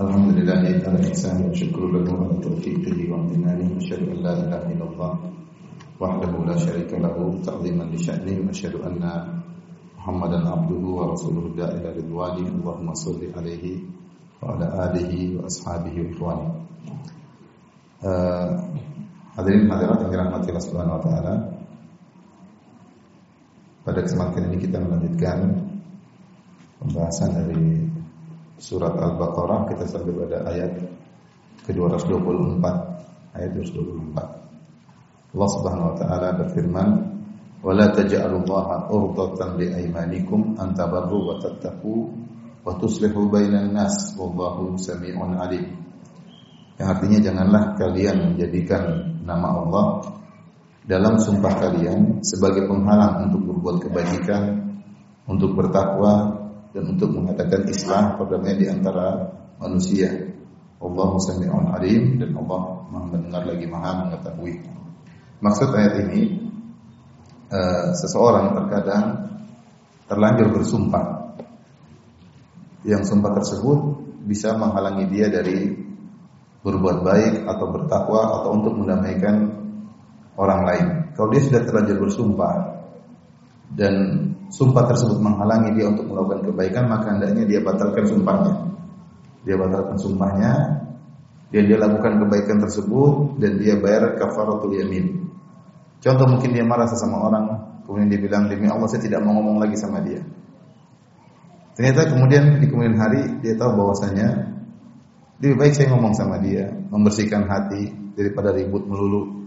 Ala taufiqihi wa amtinani wa asyhadu an la ilaha illallah wahdahu la syarika lahu ta'ziman li sya'ni. Wa asyhadu anna Muhammadan abduhu wa rasuluhu. Da'ila ridwani Allahumma salli alaihi wa ala alihi wa ashabihi wa ikhwani. Uh, hadirin hadirat yang dirahmati Allah Subhanahu wa taala. Pada kesempatan ini kita melanjutkan pembahasan dari surat Al-Baqarah kita sampai pada ayat ke-224 ayat 224 Allah Subhanahu wa taala berfirman wala taj'alullaha urdatan li aymanikum an tabarru wa tattaqu wa tuslihu bainan nas wallahu samii'un alim. Yang artinya janganlah kalian menjadikan nama Allah dalam sumpah kalian sebagai penghalang untuk berbuat kebajikan, untuk bertakwa dan untuk mengatakan islah perdamaian di antara manusia. Allahu sami'un alim dan Allah mendengar lagi Maha mengetahui. Maksud ayat ini uh, seseorang terkadang terlanjur bersumpah. Yang sumpah tersebut bisa menghalangi dia dari berbuat baik atau bertakwa atau untuk mendamaikan orang lain. Kalau dia sudah terlanjur bersumpah dan sumpah tersebut menghalangi dia untuk melakukan kebaikan, maka hendaknya dia batalkan sumpahnya. Dia batalkan sumpahnya dan dia lakukan kebaikan tersebut dan dia bayar kafaratul yamin. Contoh mungkin dia marah sesama orang, kemudian dia bilang demi Allah saya tidak mau ngomong lagi sama dia. Ternyata kemudian di kemudian hari dia tahu bahwasanya lebih baik saya ngomong sama dia, membersihkan hati daripada ribut melulu.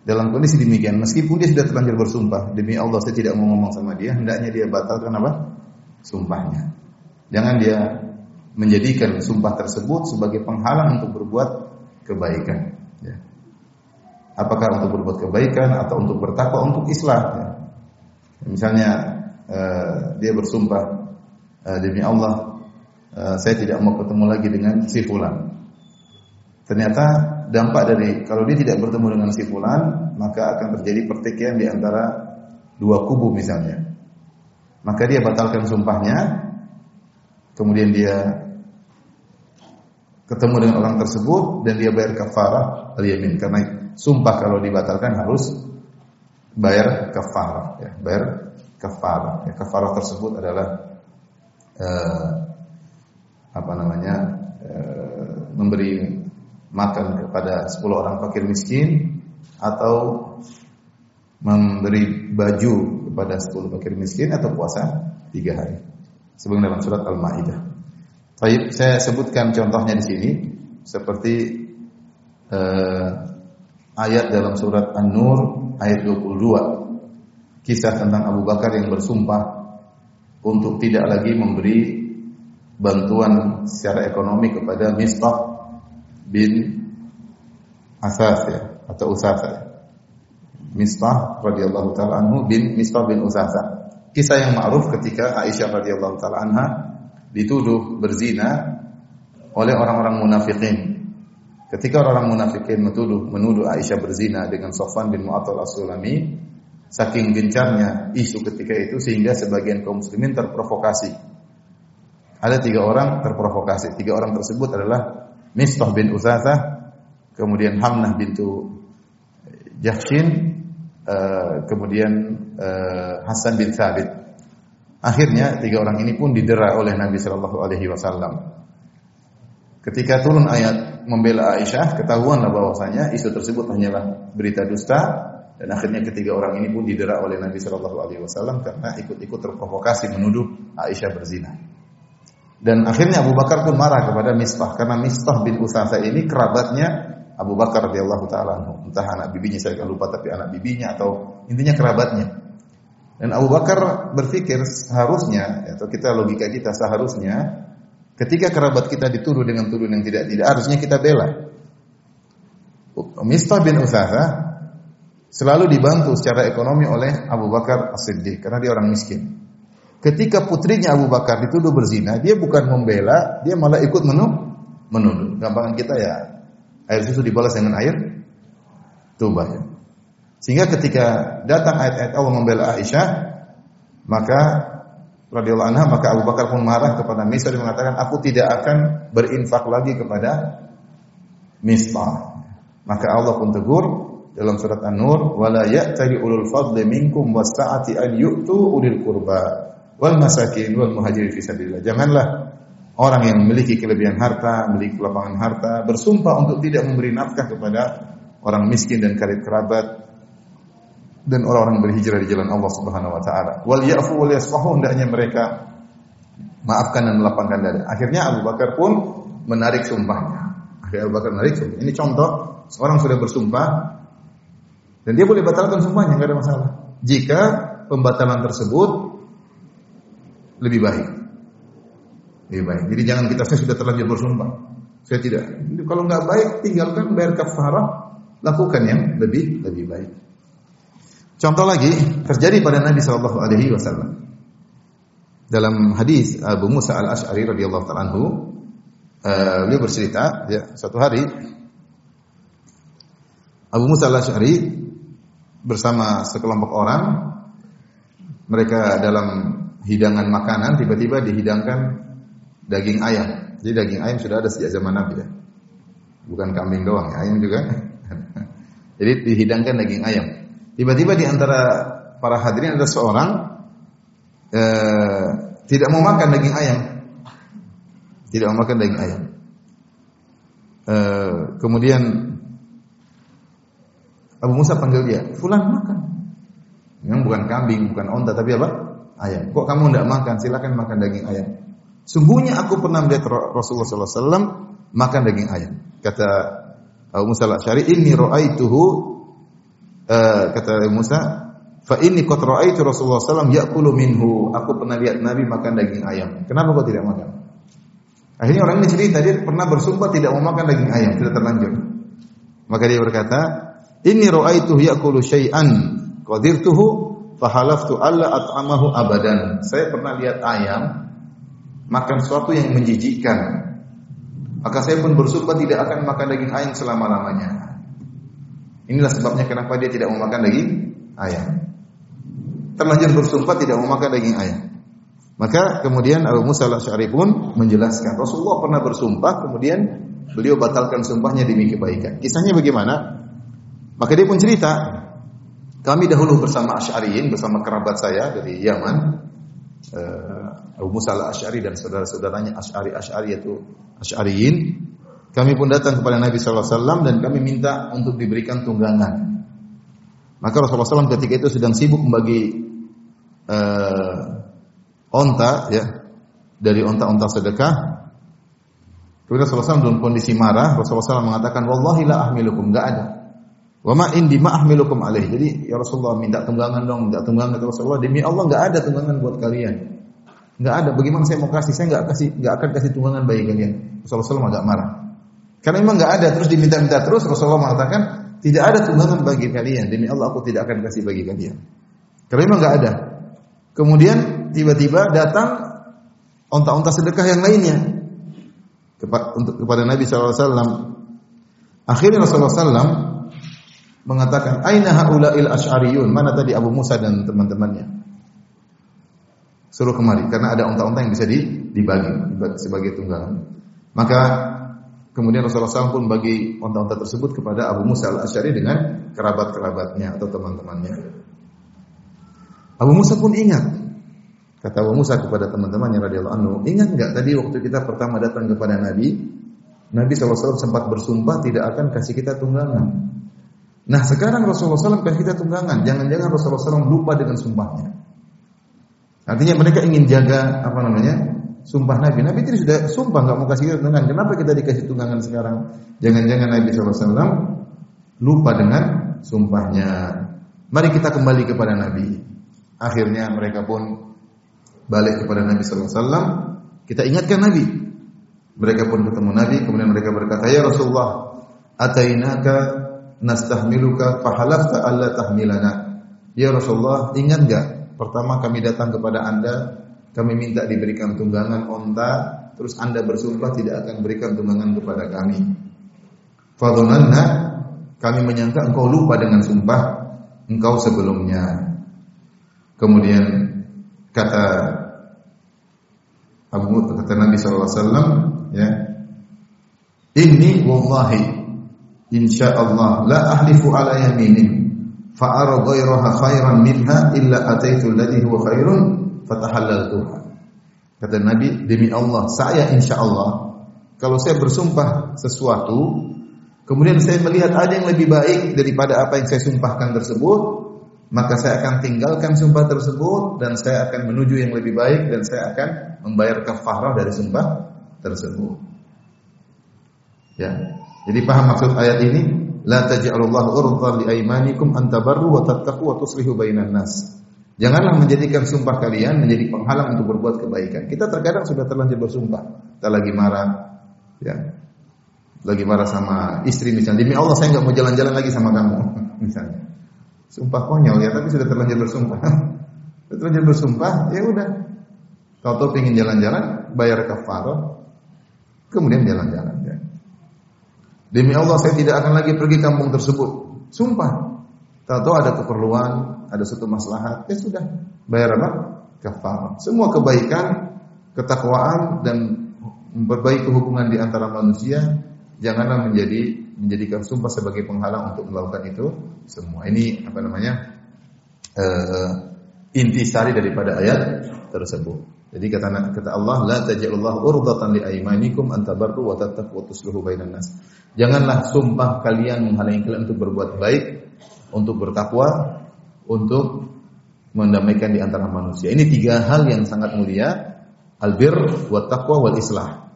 Dalam kondisi demikian, meskipun dia sudah terlanjur bersumpah, demi Allah saya tidak mau ngomong sama dia, hendaknya dia batalkan apa? Sumpahnya. Jangan dia menjadikan sumpah tersebut sebagai penghalang untuk berbuat kebaikan. Ya. Apakah untuk berbuat kebaikan atau untuk bertakwa untuk Islam? Ya. Misalnya uh, dia bersumpah uh, demi Allah, uh, saya tidak mau ketemu lagi dengan si fulan. Ternyata dampak dari kalau dia tidak bertemu dengan si fulan, maka akan terjadi pertikaian di antara dua kubu misalnya. Maka dia batalkan sumpahnya, kemudian dia ketemu dengan orang tersebut dan dia bayar kafarah al-yamin karena sumpah kalau dibatalkan harus bayar kafarah ya, bayar kafarah. Ya, kafarah tersebut adalah uh, apa namanya? Uh, memberi makan kepada 10 orang fakir miskin atau memberi baju kepada 10 fakir miskin atau puasa 3 hari. Sebagaimana dalam surat Al-Maidah. Baik, saya sebutkan contohnya di sini seperti uh, ayat dalam surat An-Nur ayat 22. Kisah tentang Abu Bakar yang bersumpah untuk tidak lagi memberi bantuan secara ekonomi kepada Mistah bin Asas ya atau Usasa. Mistah radhiyallahu taala anhu bin Mistah bin Usasa. Kisah yang ma'ruf ketika Aisyah radhiyallahu taala anha dituduh berzina oleh orang-orang munafikin. Ketika orang-orang munafikin menuduh menuduh Aisyah berzina dengan Sofwan bin Mu'attal As-Sulami, saking gencarnya isu ketika itu sehingga sebagian kaum muslimin terprovokasi. Ada tiga orang terprovokasi. Tiga orang tersebut adalah Mistah bin Utsatha, kemudian Hamnah bintu Jahshin, uh, kemudian uh, Hasan bin Thabit. Akhirnya tiga orang ini pun didera oleh Nabi Shallallahu Alaihi Wasallam. Ketika turun ayat membela Aisyah, ketahuanlah bahwasanya isu tersebut hanyalah berita dusta dan akhirnya ketiga orang ini pun didera oleh Nabi Shallallahu Alaihi Wasallam karena ikut-ikut terprovokasi menuduh Aisyah berzina. Dan akhirnya Abu Bakar pun marah kepada Mistah karena Mistah bin Usasa ini kerabatnya Abu Bakar radhiyallahu taala entah anak bibinya saya lupa tapi anak bibinya atau intinya kerabatnya. Dan Abu Bakar berpikir seharusnya atau kita logika kita seharusnya ketika kerabat kita dituduh dengan tuduhan yang tidak tidak harusnya kita bela. Mistah bin Utsatha selalu dibantu secara ekonomi oleh Abu Bakar As-Siddiq karena dia orang miskin. Ketika putrinya Abu Bakar dituduh berzina, dia bukan membela, dia malah ikut menu menuduh. Gampangan kita ya air susu dibalas dengan air tubah ya. Sehingga ketika datang ayat-ayat Allah membela Aisyah, maka radhiyallahu anha maka Abu Bakar pun marah kepada Misr dan mengatakan aku tidak akan berinfak lagi kepada Mistah. Maka Allah pun tegur dalam surat An-Nur wala ya'tali ulul fadli minkum wasa'ati an yu'tu ulil qurba wal masakin wal muhajirin fi sabilillah. Janganlah orang yang memiliki kelebihan harta, memiliki kelapangan harta bersumpah untuk tidak memberi nafkah kepada orang miskin dan karib kerabat dan orang-orang berhijrah di jalan Allah Subhanahu wa taala. Wal ya'fu wal yasfahu hendaknya mereka maafkan dan melapangkan dada. Akhirnya Abu Bakar pun menarik sumpahnya. Akhirnya Abu Bakar menarik sumpah. Ini contoh seorang sudah bersumpah dan dia boleh batalkan sumpahnya enggak ada masalah. Jika pembatalan tersebut lebih baik. Lebih baik. Jadi jangan kita saya sudah terlanjur bersumpah. Saya tidak. Kalau nggak baik tinggalkan bayar kafarah, lakukan yang lebih lebih baik. Contoh lagi terjadi pada Nabi Shallallahu Alaihi Wasallam dalam hadis Abu Musa al Ashari radhiyallahu taala anhu, uh, bercerita ya suatu hari Abu Musa al Ashari bersama sekelompok orang mereka dalam hidangan makanan tiba-tiba dihidangkan daging ayam. Jadi daging ayam sudah ada sejak zaman Nabi ya. Bukan kambing doang, ya, ayam juga. Jadi dihidangkan daging ayam. Tiba-tiba di antara para hadirin ada seorang eh, tidak mau makan daging ayam. Tidak mau makan daging ayam. Eh, kemudian Abu Musa panggil dia, "Fulan makan." Yang bukan kambing, bukan onta, tapi apa? Ayam. Kok kamu tidak makan? Silakan makan daging ayam. Sungguhnya aku pernah melihat Rasulullah SAW makan daging ayam. Kata Abu Musa al-Syari, "Inni ra'aituhu uh, kata Musa, fa ini qad raaitu Rasulullah sallallahu ya'kulu minhu. Aku pernah lihat Nabi makan daging ayam. Kenapa kau tidak makan? Akhirnya orang ini cerita dia pernah bersumpah tidak mau makan daging ayam, tidak terlanjur. Maka dia berkata, "Inni ra'aitu ya'kulu syai'an qadirtuhu fahalaftu alla at'amahu abadan." Saya pernah lihat ayam makan sesuatu yang menjijikkan. Maka saya pun bersumpah tidak akan makan daging ayam selama-lamanya. Inilah sebabnya kenapa dia tidak mau makan daging ayam. Terlanjur bersumpah tidak mau makan daging ayam. Maka kemudian Abu Musa al-Asy'ari pun menjelaskan Rasulullah pernah bersumpah kemudian beliau batalkan sumpahnya demi kebaikan. Kisahnya bagaimana? Maka dia pun cerita, kami dahulu bersama Asy'ariyin bersama kerabat saya dari Yaman, uh, Abu Musa al-Asy'ari dan saudara-saudaranya Asy'ari Asy'ari yaitu Asy'ariyin kami pun datang kepada Nabi sallallahu alaihi wasallam dan kami minta untuk diberikan tunggangan. Maka Rasulullah SAW ketika itu sedang sibuk membagi uh, onta ya dari onta-onta sedekah. Kemudian Rasulullah SAW dalam kondisi marah, Rasulullah SAW mengatakan, Wallahi la ahmilukum, enggak ada. Wa ma indi ma ahmilukum alaih. Jadi ya Rasulullah minta tunggangan dong, minta tunggangan kata Rasulullah. Demi Allah enggak ada tunggangan buat kalian. Enggak ada. Bagaimana saya mau kasih? Saya enggak kasih, enggak akan kasih tunggangan bagi kalian. Rasulullah agak marah. Karena memang nggak ada terus diminta-minta terus Rasulullah mengatakan tidak ada tunggangan bagi kalian demi Allah aku tidak akan kasih bagi kalian. Karena memang nggak ada. Kemudian tiba-tiba datang onta-onta sedekah yang lainnya kepada Nabi SAW. Akhirnya Rasulullah SAW mengatakan, Aina haula'il ash'ariyun? Mana tadi Abu Musa dan teman-temannya? Suruh kemari, karena ada onta-onta yang bisa dibagi sebagai tunggangan. Maka Kemudian Rasulullah SAW pun bagi onta-onta tersebut kepada Abu Musa al-Asy'ari dengan kerabat-kerabatnya atau teman-temannya. Abu Musa pun ingat. Kata Abu Musa kepada teman-temannya radhiyallahu anhu, ingat enggak tadi waktu kita pertama datang kepada Nabi, Nabi SAW sempat bersumpah tidak akan kasih kita tunggangan. Nah sekarang Rasulullah SAW kasih kita tunggangan. Jangan-jangan Rasulullah SAW lupa dengan sumpahnya. Artinya mereka ingin jaga apa namanya sumpah Nabi. Nabi itu sudah sumpah nggak mau kasih tunggangan. Kenapa kita dikasih tunggangan sekarang? Jangan-jangan Nabi SAW lupa dengan sumpahnya. Mari kita kembali kepada Nabi. Akhirnya mereka pun balik kepada Nabi SAW. Kita ingatkan Nabi. Mereka pun ketemu Nabi. Kemudian mereka berkata, Ya Rasulullah, atainaka nastahmiluka fahalafta alla tahmilana. Ya Rasulullah, ingat enggak pertama kami datang kepada Anda, kami minta diberikan tunggangan onta, terus Anda bersumpah tidak akan berikan tunggangan kepada kami. Fadhunanna kami menyangka engkau lupa dengan sumpah engkau sebelumnya. Kemudian kata Abu kata Nabi SAW ya ini wallahi insyaallah la ahlifu ala yaminin fa ara ghayraha khairan minha illa ataitu alladhi huwa khairun fatahallaltuha kata Nabi demi Allah saya insyaallah kalau saya bersumpah sesuatu kemudian saya melihat ada yang lebih baik daripada apa yang saya sumpahkan tersebut maka saya akan tinggalkan sumpah tersebut dan saya akan menuju yang lebih baik dan saya akan membayar kafarah dari sumpah tersebut. Ya. Jadi paham maksud ayat ini? La taj'alullahu urdhan li aymanikum an tabarru wa tattaqu wa tuslihu bainan nas. Janganlah menjadikan sumpah kalian menjadi penghalang untuk berbuat kebaikan. Kita terkadang sudah terlanjur bersumpah. Kita lagi marah, ya. Lagi marah sama istri misalnya. Demi Allah saya nggak mau jalan-jalan lagi sama kamu, misalnya. Sumpah konyol ya, tapi sudah terlanjur bersumpah. sudah terlanjur bersumpah, ya udah. Kalau tuh pengen jalan-jalan, bayar kafarah, kemudian jalan-jalan. Demi Allah saya tidak akan lagi pergi kampung tersebut. Sumpah. Tahu ada keperluan, ada satu maslahat, ya sudah. Bayar apa? Kafarah. Semua kebaikan, ketakwaan dan memperbaiki hubungan di antara manusia janganlah menjadi menjadikan sumpah sebagai penghalang untuk melakukan itu semua. Ini apa namanya? Uh, inti sari daripada ayat tersebut. Jadi kata kata Allah, la taj'alullah urdatan li aymanikum an tabarru wa tattaqu wa tuslihu bainan nas. Janganlah sumpah kalian menghalangi kalian untuk berbuat baik, untuk bertakwa, untuk mendamaikan di antara manusia. Ini tiga hal yang sangat mulia, albir, wa taqwa, wal islah.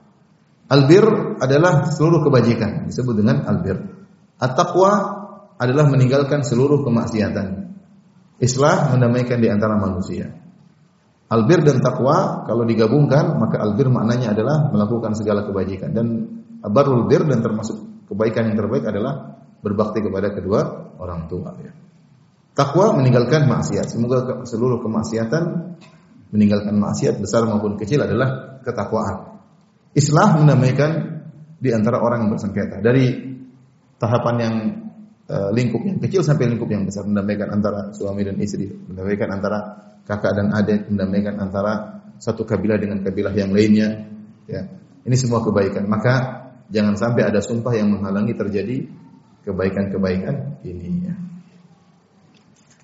Albir adalah seluruh kebajikan, disebut dengan albir. At-taqwa adalah meninggalkan seluruh kemaksiatan. Islah mendamaikan di antara manusia. Albir dan takwa kalau digabungkan maka albir maknanya adalah melakukan segala kebajikan dan barul bir dan termasuk kebaikan yang terbaik adalah berbakti kepada kedua orang tua ya. Takwa meninggalkan maksiat. Semoga seluruh kemaksiatan meninggalkan maksiat besar maupun kecil adalah ketakwaan. Islah mendamaikan di antara orang yang bersengketa dari tahapan yang uh, lingkup yang kecil sampai lingkup yang besar mendamaikan antara suami dan istri, mendamaikan antara kakak dan adik, mendamaikan antara satu kabilah dengan kabilah yang lainnya. Ya, ini semua kebaikan. Maka jangan sampai ada sumpah yang menghalangi terjadi kebaikan-kebaikan ini. Ya.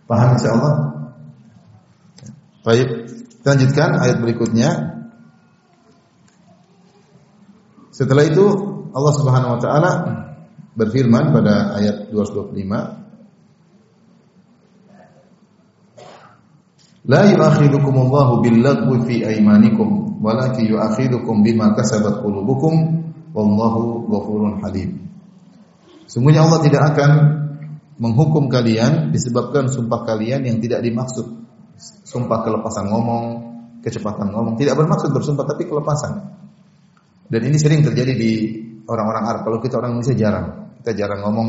Paham insyaallah? Baik, lanjutkan ayat berikutnya. Setelah itu Allah Subhanahu wa taala berfirman pada ayat 225 La yu'akhidukum Allahu bil-lagwi fi aymanikum walakin yu'akhidukum bima kasabat qulubukum wallahu ghafurun halim. Sungguhnya Allah tidak akan menghukum kalian disebabkan sumpah kalian yang tidak dimaksud. Sumpah kelepasan ngomong, kecepatan ngomong, tidak bermaksud bersumpah tapi kelepasan. Dan ini sering terjadi di orang-orang Arab. Kalau kita orang Indonesia jarang. Kita jarang ngomong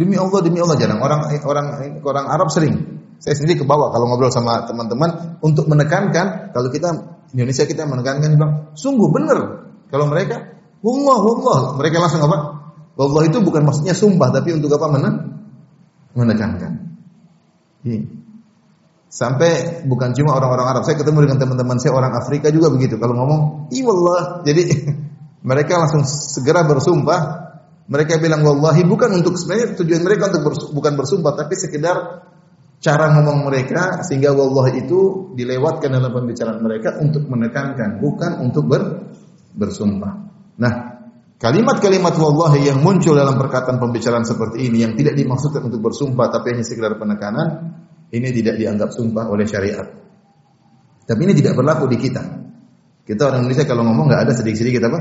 demi Allah, demi Allah jarang. Orang orang orang Arab sering. Saya sendiri ke bawah kalau ngobrol sama teman-teman untuk menekankan kalau kita Indonesia kita menekankan bang, sungguh benar. Kalau mereka, wallah wallah, mereka langsung apa? Wallah itu bukan maksudnya sumpah, tapi untuk apa mana? Menekankan. Ini. Sampai bukan cuma orang-orang Arab, saya ketemu dengan teman-teman saya orang Afrika juga begitu. Kalau ngomong, "Iwallah." Jadi mereka langsung segera bersumpah. Mereka bilang wallahi bukan untuk sebenarnya tujuan mereka untuk bersumpah, bukan bersumpah tapi sekedar cara ngomong mereka sehingga wallahi itu dilewatkan dalam pembicaraan mereka untuk menekankan bukan untuk ber, bersumpah. Nah, kalimat-kalimat wallahi yang muncul dalam perkataan pembicaraan seperti ini yang tidak dimaksudkan untuk bersumpah tapi hanya sekedar penekanan ini tidak dianggap sumpah oleh syariat. Tapi ini tidak berlaku di kita. Kita orang Indonesia kalau ngomong nggak ada sedikit-sedikit apa?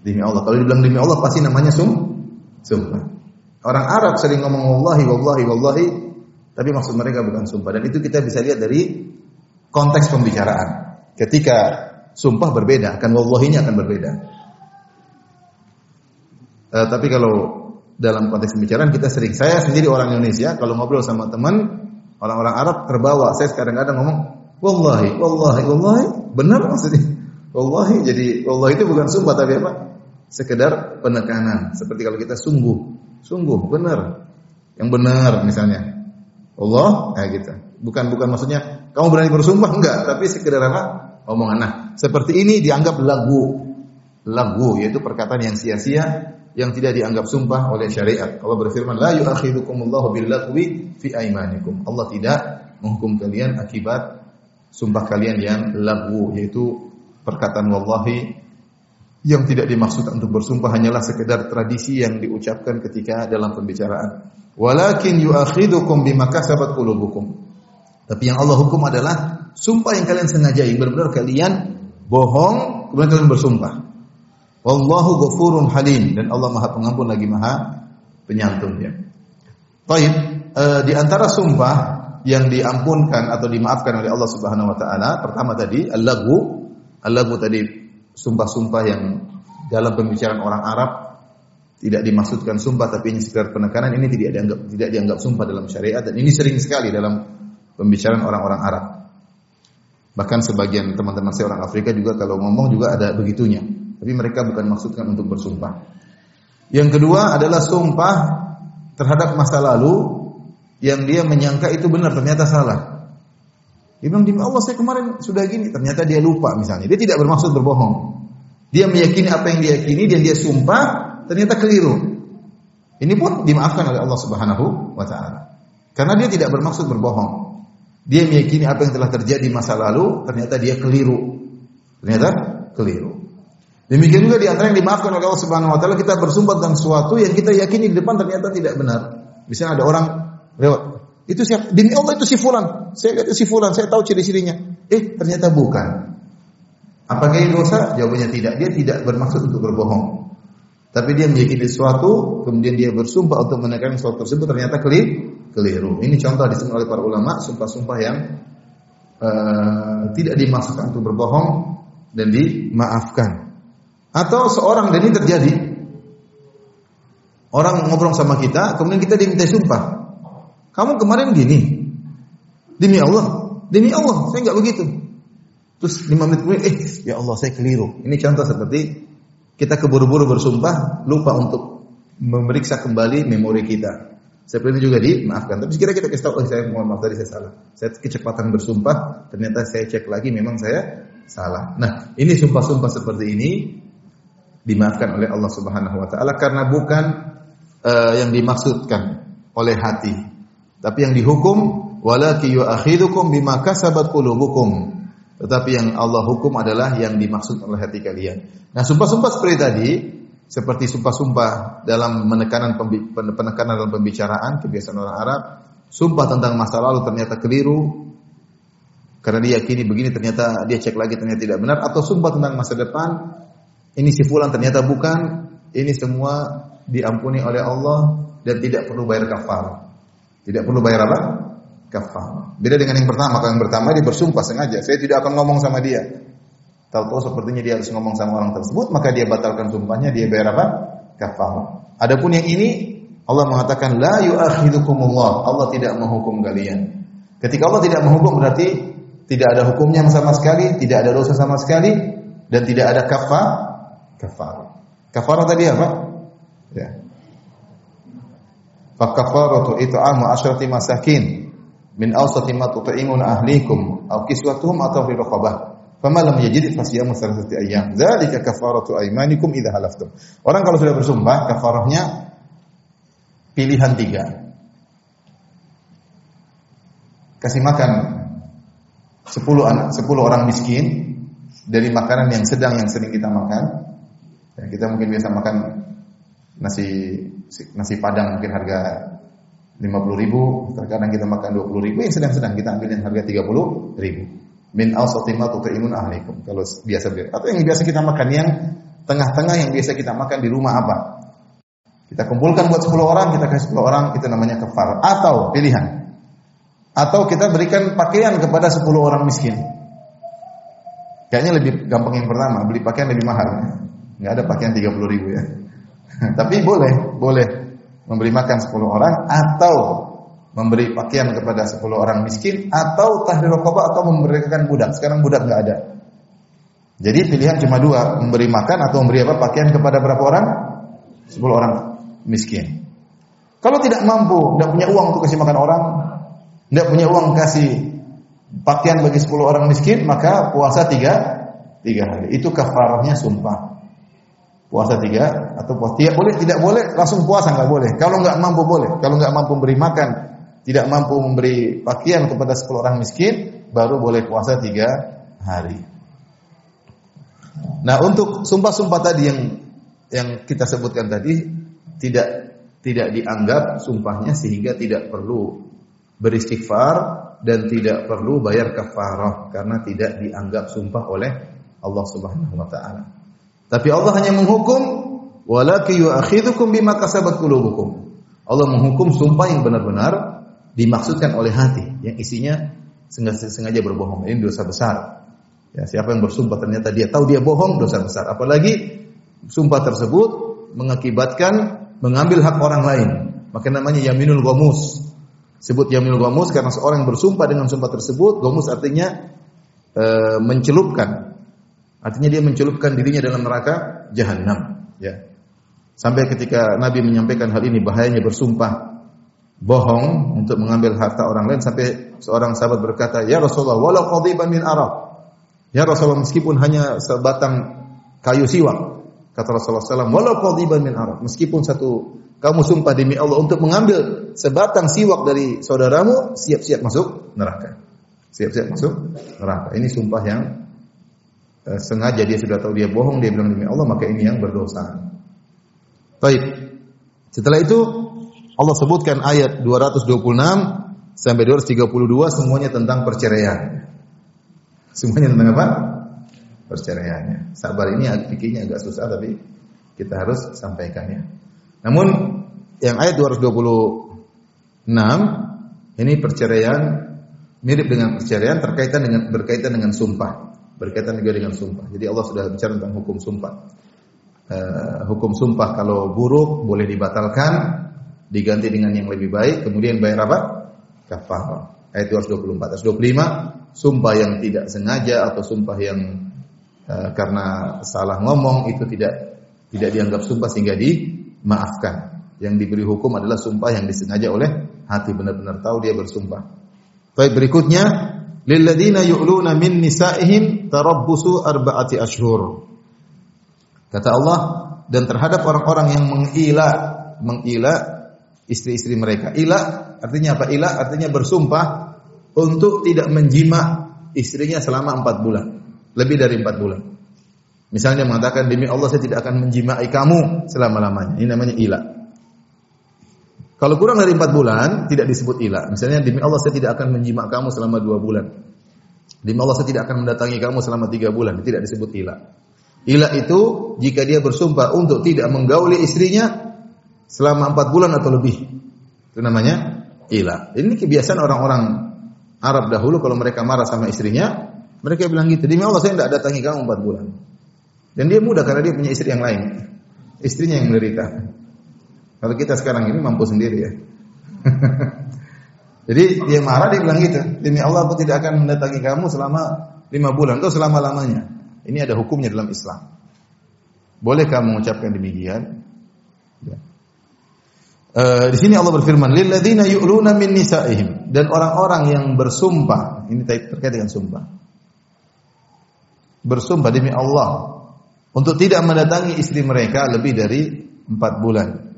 Demi Allah. Kalau dibilang demi Allah pasti namanya sum, sumpah. Orang Arab sering ngomong wallahi, wallahi, wallahi, tapi maksud mereka bukan sumpah. Dan itu kita bisa lihat dari konteks pembicaraan. Ketika sumpah berbeda, akan wallahinya akan berbeda. Uh, tapi kalau dalam konteks pembicaraan kita sering saya sendiri orang Indonesia kalau ngobrol sama teman orang-orang Arab terbawa. Saya kadang-kadang ngomong wallahi, wallahi, wallahi, benar maksudnya. Wallahi jadi wallahi itu bukan sumpah tapi apa? Sekedar penekanan. Seperti kalau kita sungguh, sungguh benar. Yang benar misalnya. Allah kayak gitu. Bukan bukan maksudnya kamu berani bersumpah enggak, tapi sekedar apa? Omongan. Nah, seperti ini dianggap lagu. Lagu yaitu perkataan yang sia-sia yang tidak dianggap sumpah oleh syariat. Allah berfirman, "La yu'akhidukumullahu bil-lagwi fi aimanikum." Allah tidak menghukum kalian akibat sumpah kalian yang lagu yaitu perkataan wallahi yang tidak dimaksud untuk bersumpah hanyalah sekedar tradisi yang diucapkan ketika dalam pembicaraan. Walakin yu'akhidukum bima kasabat qulubukum. Tapi yang Allah hukum adalah sumpah yang kalian sengaja, yang benar-benar kalian bohong, kemudian kalian bersumpah. Wallahu ghafurun halim dan Allah Maha Pengampun lagi Maha Penyantun ya. Baik, e, di antara sumpah yang diampunkan atau dimaafkan oleh Allah Subhanahu wa taala, pertama tadi al-lagu. Al-lagu tadi sumpah-sumpah yang dalam pembicaraan orang Arab tidak dimaksudkan sumpah tapi ini sekedar penekanan ini tidak dianggap tidak dianggap sumpah dalam syariat dan ini sering sekali dalam pembicaraan orang-orang Arab. Bahkan sebagian teman-teman saya orang Afrika juga kalau ngomong juga ada begitunya. Tapi mereka bukan maksudkan untuk bersumpah. Yang kedua adalah sumpah terhadap masa lalu yang dia menyangka itu benar ternyata salah. Dia bilang demi Allah saya kemarin sudah gini, ternyata dia lupa misalnya. Dia tidak bermaksud berbohong. Dia meyakini apa yang dia yakini dan dia sumpah ternyata keliru. Ini pun dimaafkan oleh Allah Subhanahu wa taala. Karena dia tidak bermaksud berbohong. Dia meyakini apa yang telah terjadi masa lalu, ternyata dia keliru. Ternyata keliru. Demikian juga di antara yang dimaafkan oleh Allah Subhanahu wa taala kita bersumpah tentang sesuatu yang kita yakini di depan ternyata tidak benar. Misalnya ada orang lewat, itu siapa? Demi Allah itu si fulan. Saya lihat si fulan, saya tahu ciri-cirinya. Eh, ternyata bukan. Apakah ini dosa? Jawabannya tidak. Dia tidak bermaksud untuk berbohong. Tapi dia meyakini sesuatu, kemudian dia bersumpah untuk menekan sesuatu tersebut ternyata keliru keliru. Ini contoh disebut oleh para ulama sumpah-sumpah yang uh, tidak dimaksudkan untuk berbohong dan dimaafkan. Atau seorang dan ini terjadi orang ngobrol sama kita, kemudian kita diminta sumpah. Kamu kemarin gini, demi Allah, demi Allah, saya nggak begitu. Terus lima menit kemudian, eh ya Allah saya keliru. Ini contoh seperti kita keburu-buru bersumpah, lupa untuk memeriksa kembali memori kita. Seperti itu juga dimaafkan. Tapi sekiranya kita kasih tahu, oh, saya mohon maaf tadi saya salah. Saya kecepatan bersumpah, ternyata saya cek lagi memang saya salah. Nah, ini sumpah-sumpah seperti ini dimaafkan oleh Allah Subhanahu wa taala karena bukan uh, yang dimaksudkan oleh hati. Tapi yang dihukum walaki yu'akhidukum bima kasabat qulubukum. Tetapi yang Allah hukum adalah yang dimaksud oleh hati kalian. Nah, sumpah-sumpah seperti tadi seperti sumpah-sumpah dalam menekanan penekanan dalam pembicaraan kebiasaan orang Arab, sumpah tentang masa lalu ternyata keliru karena dia yakini begini ternyata dia cek lagi ternyata tidak benar atau sumpah tentang masa depan ini si fulan ternyata bukan, ini semua diampuni oleh Allah dan tidak perlu bayar kafar. Tidak perlu bayar apa? Kafar. Beda dengan yang pertama, kalau yang pertama dia bersumpah sengaja, saya tidak akan ngomong sama dia. Tahu-tahu sepertinya dia harus ngomong sama orang tersebut, maka dia batalkan sumpahnya, dia bayar apa? Kafar. Adapun yang ini Allah mengatakan la yu'akhidukumullah. Allah tidak menghukum kalian. Ketika Allah tidak menghukum berarti tidak ada hukumnya sama sekali, tidak ada dosa sama sekali dan tidak ada kafar. Kafar. Kafar tadi apa? Ya. Fakafaratu it'amu asyrati masakin min awsati ma tut'imun ahlikum aw kiswatuhum atau fi raqabah Fama lam yajid fasiyamu salasati ayyam. Dzalika kafaratu aymanikum idza halaftum. Orang kalau sudah bersumpah, kafarahnya pilihan tiga. Kasih makan 10 anak, 10 orang miskin dari makanan yang sedang yang sering kita makan. Ya, kita mungkin biasa makan nasi nasi padang mungkin harga 50 ribu, terkadang kita makan 20 ribu, yang sedang-sedang kita ambil yang harga 30 ribu min awsati ma tut'imun ahlikum. Kalau biasa atau yang biasa kita makan yang tengah-tengah yang biasa kita makan di rumah apa? Kita kumpulkan buat 10 orang, kita kasih 10 orang, itu namanya kafar atau pilihan. Atau kita berikan pakaian kepada 10 orang miskin. Kayaknya lebih gampang yang pertama, beli pakaian lebih mahal. Nggak ada pakaian 30 ribu ya. Tapi boleh, boleh. memberi makan 10 orang atau memberi pakaian kepada 10 orang miskin atau tahrir raqabah atau memberikan budak. Sekarang budak nggak ada. Jadi pilihan cuma dua, memberi makan atau memberi apa pakaian kepada berapa orang? 10 orang miskin. Kalau tidak mampu, tidak punya uang untuk kasih makan orang, tidak punya uang kasih pakaian bagi 10 orang miskin, maka puasa tiga, tiga hari. Itu kafarahnya sumpah. Puasa tiga atau puasa tidak boleh, tidak boleh langsung puasa nggak boleh. Kalau nggak mampu boleh. Kalau nggak mampu beri makan, tidak mampu memberi pakaian kepada 10 orang miskin, baru boleh puasa tiga hari. Nah, untuk sumpah-sumpah tadi yang yang kita sebutkan tadi tidak tidak dianggap sumpahnya sehingga tidak perlu beristighfar dan tidak perlu bayar kafarah karena tidak dianggap sumpah oleh Allah Subhanahu wa taala. Tapi Allah hanya menghukum walakin yu'akhidhukum bima kasabat qulubukum. Allah menghukum sumpah yang benar-benar dimaksudkan oleh hati yang isinya sengaja, sengaja berbohong. Ini dosa besar. Ya, siapa yang bersumpah ternyata dia tahu dia bohong, dosa besar. Apalagi sumpah tersebut mengakibatkan mengambil hak orang lain. Maka namanya yaminul gomus. Sebut yaminul gomus karena seorang yang bersumpah dengan sumpah tersebut, gomus artinya e, mencelupkan. Artinya dia mencelupkan dirinya dalam neraka jahanam. Ya. Sampai ketika Nabi menyampaikan hal ini bahayanya bersumpah bohong untuk mengambil harta orang lain sampai seorang sahabat berkata, "Ya Rasulullah, walau qadiban min arab." Ya Rasulullah meskipun hanya sebatang kayu siwak. Kata Rasulullah SAW, walau qadiban min arab. Meskipun satu kamu sumpah demi Allah untuk mengambil sebatang siwak dari saudaramu, siap-siap masuk neraka. Siap-siap masuk neraka. Ini sumpah yang sengaja dia sudah tahu dia bohong, dia bilang demi Allah, maka ini yang berdosa. Baik. Setelah itu Allah sebutkan ayat 226 sampai 232 semuanya tentang perceraian. Semuanya tentang apa? Perceraiannya. Sabar ini pikirnya agak susah tapi kita harus sampaikan ya. Namun yang ayat 226 ini perceraian mirip dengan perceraian terkaitan dengan berkaitan dengan sumpah, berkaitan juga dengan sumpah. Jadi Allah sudah bicara tentang hukum sumpah. Uh, hukum sumpah kalau buruk boleh dibatalkan, diganti dengan yang lebih baik, kemudian bayar apa? Kafarah. Ayat 224. Ayat 25, sumpah yang tidak sengaja atau sumpah yang uh, karena salah ngomong itu tidak tidak dianggap sumpah sehingga dimaafkan. Yang diberi hukum adalah sumpah yang disengaja oleh hati benar-benar tahu dia bersumpah. Baik berikutnya, lilladzina yu'luna min nisaihim tarabbusu arba'ati ashhur. Kata Allah dan terhadap orang-orang yang mengila mengila istri-istri mereka. Ila artinya apa? Ila artinya bersumpah untuk tidak menjima istrinya selama empat bulan. Lebih dari empat bulan. Misalnya mengatakan demi Allah saya tidak akan menjimai kamu selama-lamanya. Ini namanya ila. Kalau kurang dari empat bulan tidak disebut ila. Misalnya demi Allah saya tidak akan menjima kamu selama dua bulan. Demi Allah saya tidak akan mendatangi kamu selama tiga bulan. Tidak disebut ila. Ila itu jika dia bersumpah untuk tidak menggauli istrinya selama empat bulan atau lebih. Itu namanya ila. Ini kebiasaan orang-orang Arab dahulu kalau mereka marah sama istrinya, mereka bilang gitu, demi Allah saya tidak datangi kamu empat bulan. Dan dia mudah karena dia punya istri yang lain. Istrinya yang menderita. Kalau kita sekarang ini mampu sendiri ya. Jadi dia marah dia bilang gitu, demi Allah aku tidak akan mendatangi kamu selama lima bulan atau selama lamanya. Ini ada hukumnya dalam Islam. Boleh kamu mengucapkan demikian? Ya. Uh, di sini Allah berfirman, "Lilladzina yu'luna min nisaihim." Dan orang-orang yang bersumpah, ini terkait dengan sumpah. Bersumpah demi Allah untuk tidak mendatangi istri mereka lebih dari empat bulan.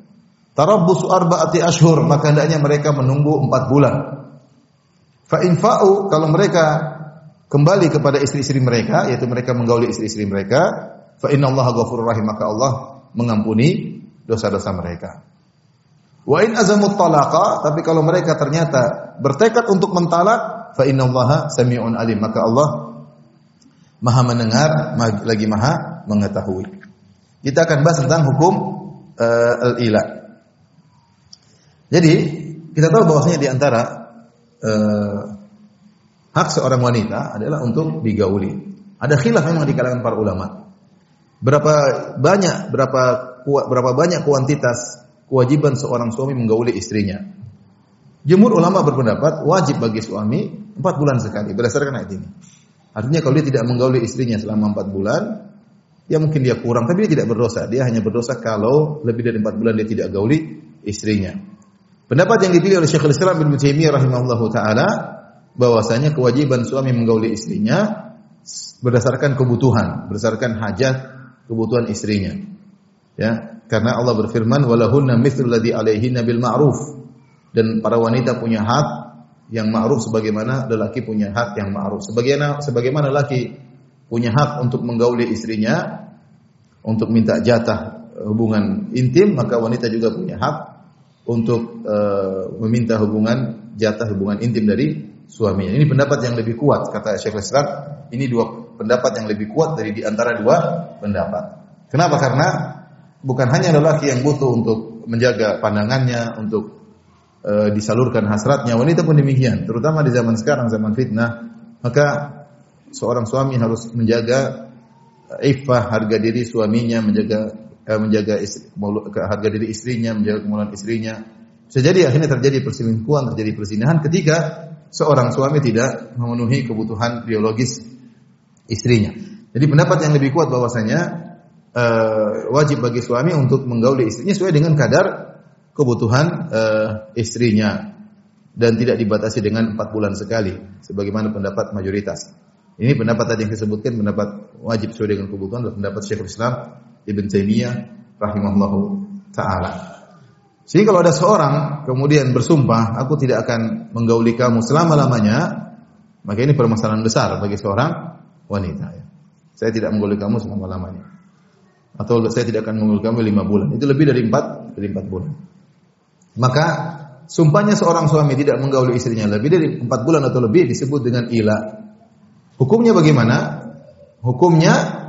Tarabbusu arba'ati ashur, maka hendaknya mereka menunggu empat bulan. Fa infa'u kalau mereka kembali kepada istri-istri mereka, yaitu mereka menggauli istri-istri mereka, fa innallaha ghafurur rahim, maka Allah mengampuni dosa-dosa mereka. Wa in azamut talaqa, tapi kalau mereka ternyata bertekad untuk mentalak, fa innallaha sami'un alim, maka Allah Maha mendengar lagi Maha mengetahui. Kita akan bahas tentang hukum uh, al-ila. Jadi, kita tahu bahwasanya di antara uh, hak seorang wanita adalah untuk digauli. Ada khilaf memang di kalangan para ulama. Berapa banyak berapa berapa banyak kuantitas kewajiban seorang suami menggauli istrinya. Jumhur ulama berpendapat wajib bagi suami empat bulan sekali berdasarkan ayat ini. Artinya kalau dia tidak menggauli istrinya selama empat bulan, ya mungkin dia kurang, tapi dia tidak berdosa. Dia hanya berdosa kalau lebih dari empat bulan dia tidak gauli istrinya. Pendapat yang dipilih oleh Syekhul Islam bin Taimiyah rahimahullah taala bahwasanya kewajiban suami menggauli istrinya berdasarkan kebutuhan, berdasarkan hajat kebutuhan istrinya. Ya, karena Allah berfirman walahunna mithlu ladzi alaihinna bil ma'ruf dan para wanita punya hak yang ma'ruf sebagaimana lelaki punya hak yang ma'ruf. Sebagaimana sebagaimana lelaki punya hak untuk menggauli istrinya untuk minta jatah hubungan intim, maka wanita juga punya hak untuk uh, meminta hubungan jatah hubungan intim dari suaminya. Ini pendapat yang lebih kuat kata Syekh Islam. Ini dua pendapat yang lebih kuat dari di antara dua pendapat. Kenapa? Karena bukan hanya lelaki yang butuh untuk menjaga pandangannya, untuk e, disalurkan hasratnya, wanita pun demikian. Terutama di zaman sekarang, zaman fitnah, maka seorang suami harus menjaga iffah harga diri suaminya, menjaga eh, menjaga istri, harga diri istrinya, menjaga kemuliaan istrinya. Bisa jadi akhirnya terjadi perselingkuhan, terjadi persinahan ketika seorang suami tidak memenuhi kebutuhan biologis istrinya. Jadi pendapat yang lebih kuat bahwasanya uh, wajib bagi suami untuk menggauli istrinya sesuai dengan kadar kebutuhan uh, istrinya dan tidak dibatasi dengan empat bulan sekali sebagaimana pendapat mayoritas. Ini pendapat tadi yang disebutkan pendapat wajib sesuai dengan kebutuhan pendapat Syekhul Islam Ibn Taimiyah rahimahullahu taala. Jadi kalau ada seorang kemudian bersumpah, aku tidak akan menggauli kamu selama-lamanya, maka ini permasalahan besar bagi seorang wanita. Ya. Saya tidak menggauli kamu selama-lamanya. Atau saya tidak akan menggauli kamu lima bulan. Itu lebih dari empat, dari empat bulan. Maka sumpahnya seorang suami tidak menggauli istrinya lebih dari empat bulan atau lebih disebut dengan ila. Hukumnya bagaimana? Hukumnya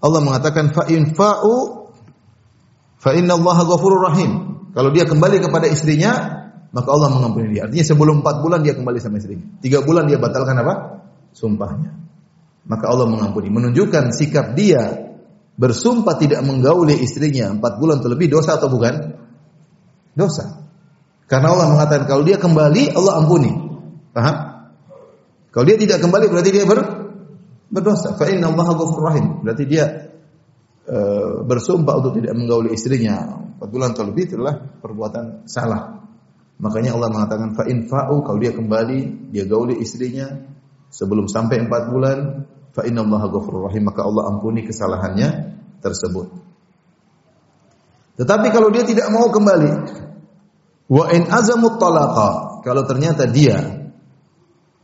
Allah mengatakan fa in fa'u fa inna Allah ghafurur rahim. Kalau dia kembali kepada istrinya, maka Allah mengampuni dia. Artinya sebelum empat bulan dia kembali sama istrinya. Tiga bulan dia batalkan apa? Sumpahnya. Maka Allah mengampuni. Menunjukkan sikap dia bersumpah tidak menggauli istrinya empat bulan terlebih dosa atau bukan? Dosa. Karena Allah mengatakan kalau dia kembali Allah ampuni. Paham? Kalau dia tidak kembali berarti dia ber, berdosa. Fa inna Allah rahim. Berarti dia uh, bersumpah untuk tidak menggauli istrinya 4 bulan atau lebih itulah perbuatan salah. Makanya Allah mengatakan fa in fa'u kalau dia kembali dia gauli istrinya sebelum sampai 4 bulan fa innallaha ghafurur rahim maka Allah ampuni kesalahannya tersebut. Tetapi kalau dia tidak mau kembali wa in azamut talaqa kalau ternyata dia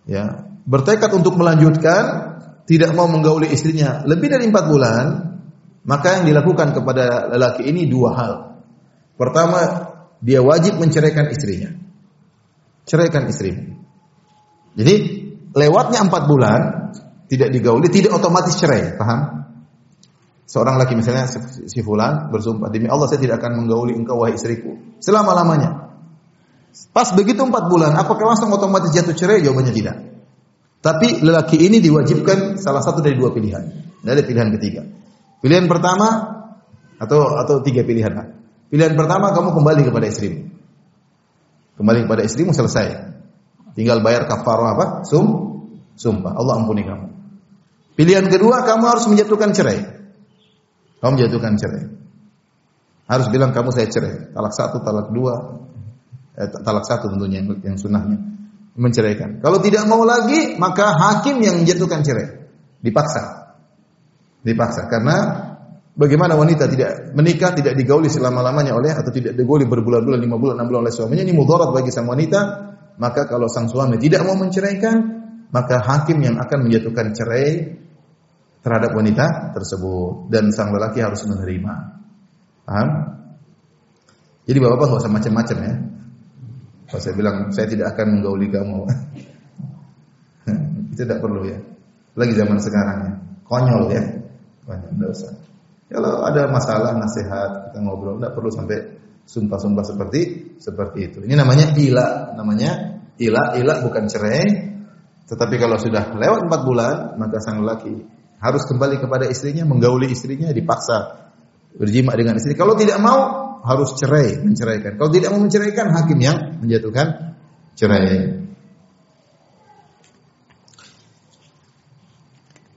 ya bertekad untuk melanjutkan tidak mau menggauli istrinya lebih dari empat bulan maka yang dilakukan kepada lelaki ini dua hal Pertama, dia wajib menceraikan istrinya. Ceraikan istrinya. Jadi, lewatnya empat bulan, tidak digauli, tidak otomatis cerai. Paham? Seorang laki misalnya si fulan bersumpah demi Allah saya tidak akan menggauli engkau wahai istriku selama lamanya. Pas begitu empat bulan, apakah langsung otomatis jatuh cerai? Jawabannya tidak. Tapi lelaki ini diwajibkan salah satu dari dua pilihan. Tidak ada pilihan ketiga. Pilihan pertama atau atau tiga pilihan. Pilihan pertama kamu kembali kepada istrimu. Kembali kepada istrimu selesai. Tinggal bayar kafarah apa? Sum, sumpah. Allah ampuni kamu. Pilihan kedua kamu harus menjatuhkan cerai. Kamu menjatuhkan cerai. Harus bilang kamu saya cerai. Talak satu, talak dua. Eh, talak satu tentunya yang, yang sunnahnya. Menceraikan. Kalau tidak mau lagi, maka hakim yang menjatuhkan cerai. Dipaksa. Dipaksa. Karena Bagaimana wanita tidak menikah, tidak digauli selama-lamanya oleh atau tidak digauli berbulan-bulan, lima bulan, enam bulan oleh suaminya, ini mudarat bagi sang wanita. Maka kalau sang suami tidak mau menceraikan, maka hakim yang akan menjatuhkan cerai terhadap wanita tersebut dan sang lelaki harus menerima. Paham? Jadi bapak-bapak usah macam-macam ya. Kalau saya bilang saya tidak akan menggauli kamu, itu tidak perlu ya. Lagi zaman sekarang ya, konyol ya, konyol, tidak usah. Kalau ada masalah nasihat kita ngobrol, tidak perlu sampai sumpah-sumpah seperti seperti itu. Ini namanya ila, namanya ila, ila bukan cerai. Tetapi kalau sudah lewat empat bulan, maka sang lelaki harus kembali kepada istrinya, menggauli istrinya, dipaksa berjima dengan istri. Kalau tidak mau harus cerai, menceraikan. Kalau tidak mau menceraikan, hakim yang menjatuhkan cerai.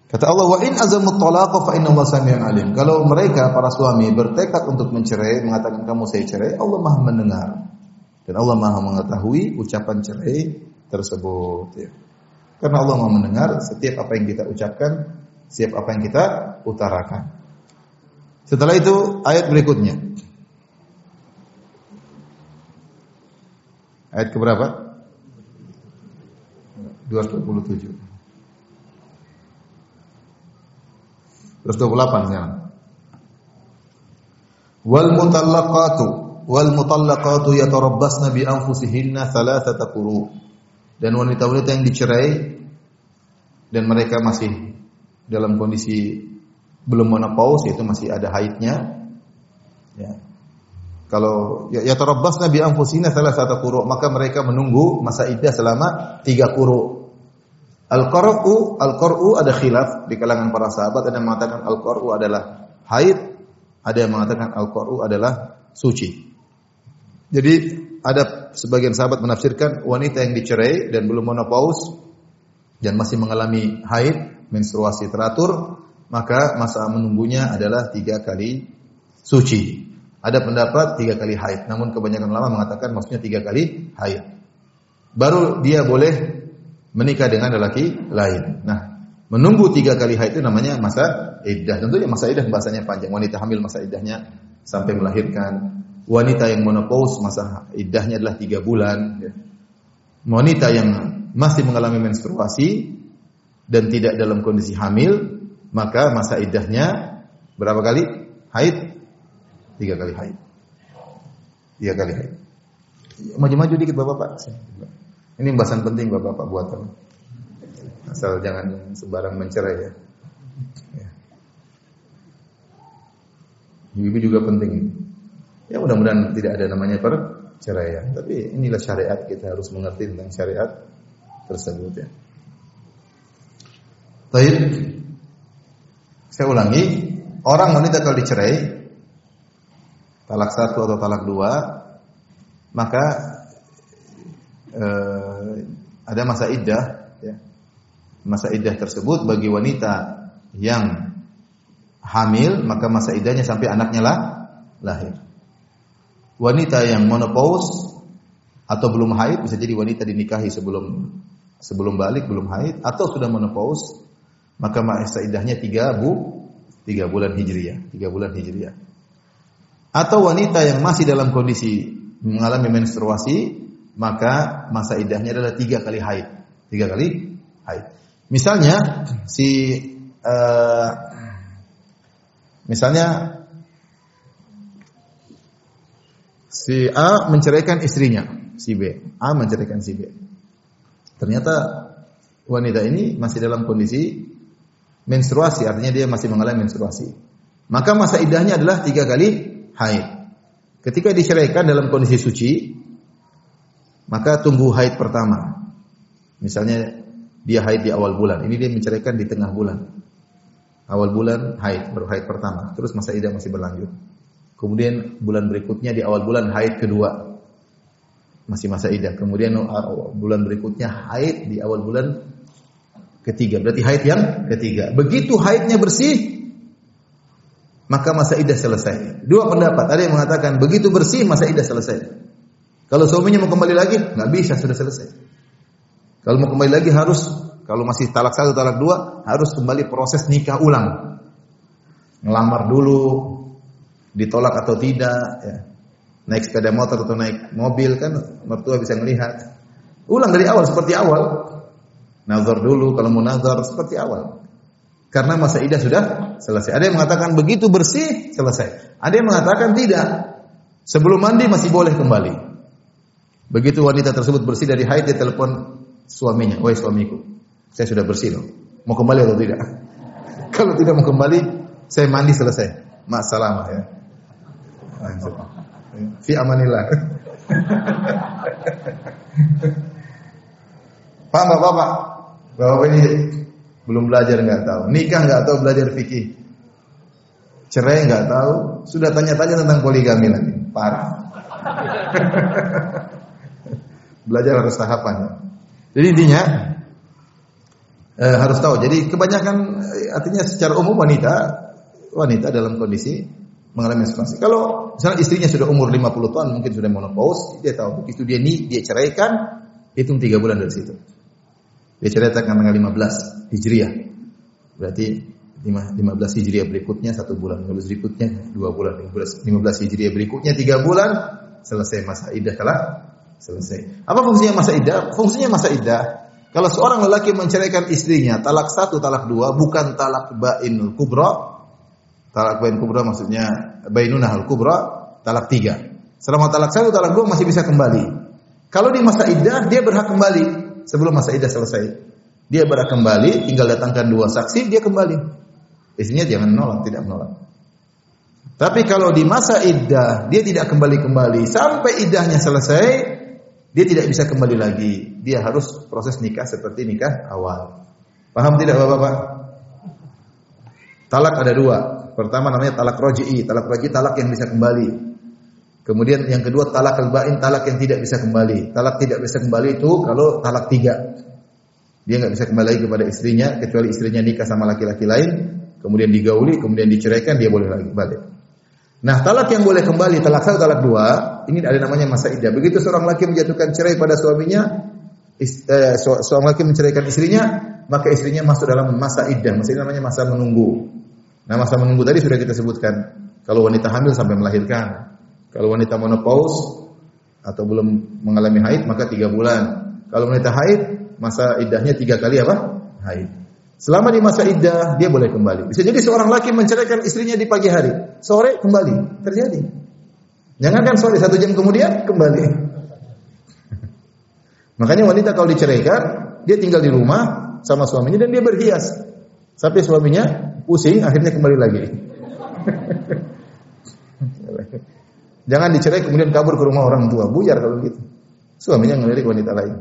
Kata Allah, "Wa in azamut talaq fa inna Allah samian alim." Kalau mereka para suami bertekad untuk mencerai, mengatakan kamu saya cerai, Allah Maha mendengar. Dan Allah Maha mengetahui ucapan cerai tersebut. Ya. Karena Allah Maha mendengar setiap apa yang kita ucapkan, setiap apa yang kita utarakan. Setelah itu ayat berikutnya. Ayat keberapa? 227. 228 sekarang. Wal mutallaqatu wal mutallaqatu yatarabbasna bi anfusihinna thalathata quru. Dan wanita-wanita yang dicerai dan mereka masih dalam kondisi belum menopause itu masih ada haidnya. Ya. Kalau ya, ya tarabbas Nabi anfusina salah satu kuru, maka mereka menunggu masa iddah selama tiga kuru. Al-qara'u, al-qara'u ada khilaf di kalangan para sahabat, ada yang mengatakan al-qara'u adalah haid, ada yang mengatakan al-qara'u adalah suci. Jadi ada sebagian sahabat menafsirkan wanita yang dicerai dan belum menopause dan masih mengalami haid, menstruasi teratur, maka masa menunggunya adalah tiga kali suci. Ada pendapat tiga kali haid, namun kebanyakan ulama mengatakan maksudnya tiga kali haid. Baru dia boleh menikah dengan lelaki lain. Nah, menunggu tiga kali haid itu namanya masa iddah. Tentunya masa iddah bahasanya panjang. Wanita hamil masa iddahnya sampai melahirkan. Wanita yang menopause masa iddahnya adalah tiga bulan. Wanita yang masih mengalami menstruasi dan tidak dalam kondisi hamil, maka masa iddahnya berapa kali haid? Tiga kali haid. Tiga kali haid. Maju-maju dikit bapak-bapak. Ini bahasan penting bapak-bapak buatan. Asal jangan sembarang mencerai ya. ya. Ibu juga penting. Ya mudah-mudahan tidak ada namanya perceraian. Tapi inilah syariat kita harus mengerti tentang syariat tersebut ya. Baik. Saya ulangi, orang wanita kalau dicerai talak satu atau talak dua, maka eh, ada masa iddah. Ya. Masa iddah tersebut bagi wanita yang hamil, maka masa iddahnya sampai anaknya lah lahir. Wanita yang menopause atau belum haid bisa jadi wanita dinikahi sebelum sebelum balik belum haid atau sudah menopause maka masa iddahnya tiga bu tiga bulan hijriah tiga bulan hijriah atau wanita yang masih dalam kondisi mengalami menstruasi, maka masa idahnya adalah tiga kali haid. Tiga kali haid. Misalnya si uh, misalnya si A menceraikan istrinya, si B. A menceraikan si B. Ternyata wanita ini masih dalam kondisi menstruasi, artinya dia masih mengalami menstruasi. Maka masa idahnya adalah tiga kali haid. Ketika diceraikan dalam kondisi suci, maka tunggu haid pertama. Misalnya dia haid di awal bulan, ini dia menceraikan di tengah bulan. Awal bulan haid, baru haid pertama. Terus masa idah masih berlanjut. Kemudian bulan berikutnya di awal bulan haid kedua. Masih masa idah. Kemudian uh, bulan berikutnya haid di awal bulan ketiga. Berarti haid yang ketiga. Begitu haidnya bersih, maka masa idah selesai. Dua pendapat. Ada yang mengatakan begitu bersih masa idah selesai. Kalau suaminya mau kembali lagi, nggak bisa sudah selesai. Kalau mau kembali lagi harus kalau masih talak satu, talak dua, harus kembali proses nikah ulang. Ngelamar dulu, ditolak atau tidak, ya. naik sepeda motor atau naik mobil kan mertua bisa melihat. Ulang dari awal seperti awal. Nazar dulu kalau mau nazar seperti awal. Karena masa idah sudah selesai. Ada yang mengatakan begitu bersih selesai. Ada yang mengatakan tidak. Sebelum mandi masih boleh kembali. Begitu wanita tersebut bersih dari haid dia telepon suaminya, "Wahai suamiku, saya sudah bersih loh. Mau kembali atau tidak?" Kalau tidak mau kembali, saya mandi selesai. Masalah ya. Fi amanillah. Pak, Bapak, Bapak ini belum belajar nggak tahu. Nikah nggak tahu belajar fikih. cerai nggak tahu, sudah tanya-tanya tentang poligami lagi, parah. Belajar harus tahapan. Jadi intinya eh, harus tahu. Jadi kebanyakan eh, artinya secara umum wanita wanita dalam kondisi mengalami menstruasi. Kalau misalnya istrinya sudah umur 50 tahun mungkin sudah menopause, dia tahu begitu dia nih dia ceraikan hitung 3 bulan dari situ. Dia ceraikan tanggal 15 Hijriah. Berarti 15 Hijriah berikutnya satu bulan, 15 berikutnya dua bulan, 15, 15 Hijriah berikutnya tiga bulan, selesai masa idah telah selesai. Apa fungsinya masa idah? Fungsinya masa idah. Kalau seorang lelaki menceraikan istrinya, talak satu, talak dua, bukan talak bainul kubra. Talak bain kubra maksudnya bainunah al kubra, talak tiga. Selama talak satu, talak dua masih bisa kembali. Kalau di masa idah, dia berhak kembali sebelum masa idah selesai. Dia berhak kembali, tinggal datangkan dua saksi, dia kembali. Istrinya jangan menolak, tidak menolak. Tapi kalau di masa iddah dia tidak kembali-kembali sampai iddahnya selesai, dia tidak bisa kembali lagi. Dia harus proses nikah seperti nikah awal. Paham tidak Bapak-bapak? Talak ada dua. Pertama namanya talak roji'i. Talak roji'i talak yang bisa kembali. Kemudian yang kedua talak al-ba'in, talak yang tidak bisa kembali. Talak tidak bisa kembali itu kalau talak tiga. Dia nggak bisa kembali kepada istrinya kecuali istrinya nikah sama laki-laki lain kemudian digauli, kemudian diceraikan, dia boleh lagi balik. Nah, talak yang boleh kembali, talak satu, talak dua, ini ada namanya masa iddah. Begitu seorang laki menjatuhkan cerai pada suaminya, eh, seorang laki menceraikan istrinya, maka istrinya masuk dalam masa iddah. Masa ini namanya masa menunggu. Nah, masa menunggu tadi sudah kita sebutkan. Kalau wanita hamil sampai melahirkan. Kalau wanita menopause atau belum mengalami haid, maka tiga bulan. Kalau wanita haid, masa iddahnya tiga kali apa? Haid. Selama di masa iddah dia boleh kembali. Bisa jadi seorang laki menceraikan istrinya di pagi hari, sore kembali terjadi. Jangan kan sore satu jam kemudian kembali. Makanya wanita kalau diceraikan dia tinggal di rumah sama suaminya dan dia berhias sampai suaminya pusing akhirnya kembali lagi. Jangan dicerai kemudian kabur ke rumah orang tua, buyar kalau gitu. Suaminya ngelirik wanita lain.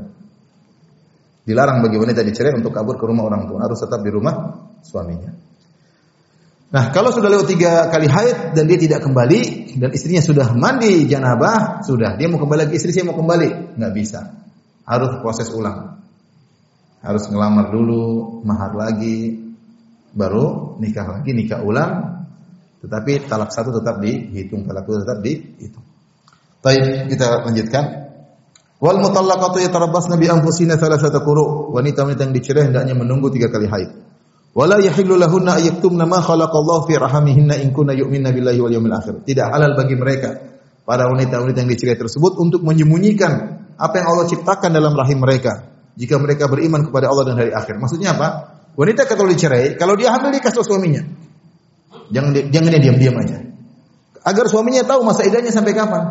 Dilarang bagi wanita dicerai untuk kabur ke rumah orang tua, harus tetap di rumah suaminya. Nah, kalau sudah lewat tiga kali haid dan dia tidak kembali dan istrinya sudah mandi janabah, sudah dia mau kembali lagi istri saya mau kembali, nggak bisa. Harus proses ulang. Harus ngelamar dulu, mahar lagi, baru nikah lagi, nikah ulang. Tetapi talak satu tetap dihitung, talak dua tetap dihitung. Baik, kita lanjutkan. Wal mutallaqatu yatarabbasna bi anfusina thalathata quru. Wanita-wanita yang dicerai hendaknya menunggu tiga kali haid. Wala yahillu lahunna ayyaktumna ma khalaqallahu fi rahamihinna in kunna yu'minna billahi wal yawmil akhir. Tidak halal bagi mereka para wanita-wanita yang dicerai tersebut untuk menyembunyikan apa yang Allah ciptakan dalam rahim mereka jika mereka beriman kepada Allah dan hari akhir. Maksudnya apa? Wanita kalau dicerai, kalau dia hamil dia kasih suaminya. Jangan jangan dia diam-diam aja. Agar suaminya tahu masa idahnya sampai kapan.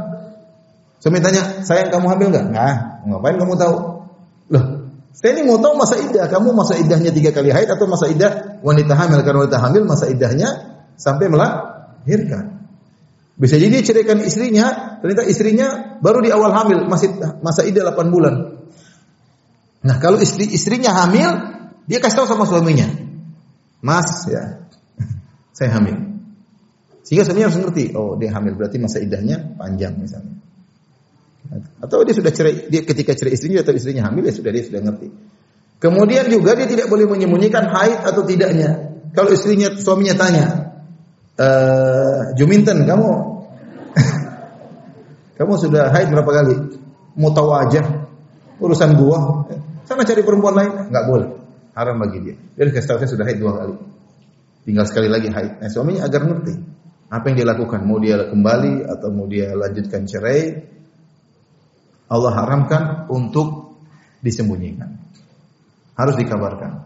Suami tanya, sayang kamu hamil nggak? Nah, ngapain kamu tahu? Loh, saya ini mau tahu masa idah. Kamu masa idahnya tiga kali haid atau masa idah wanita hamil? Karena wanita hamil masa idahnya sampai melahirkan. Bisa jadi ceraikan istrinya, ternyata istrinya baru di awal hamil, masih masa idah 8 bulan. Nah, kalau istri istrinya hamil, dia kasih tahu sama suaminya. Mas, ya, saya hamil. Sehingga suaminya harus ngerti, oh dia hamil berarti masa idahnya panjang misalnya. Atau dia sudah cerai, dia ketika cerai istrinya atau istrinya hamil ya sudah dia sudah ngerti. Kemudian juga dia tidak boleh menyembunyikan haid atau tidaknya. Kalau istrinya suaminya tanya, e, Juminten kamu kamu sudah haid berapa kali? Mau tahu aja urusan gua. Sana cari perempuan lain, nggak boleh. Haram bagi dia. Dia kasih tahu saya sudah haid dua kali. Tinggal sekali lagi haid. Nah, suaminya agar ngerti apa yang dia lakukan. Mau dia kembali atau mau dia lanjutkan cerai, Allah haramkan untuk disembunyikan. Harus dikabarkan.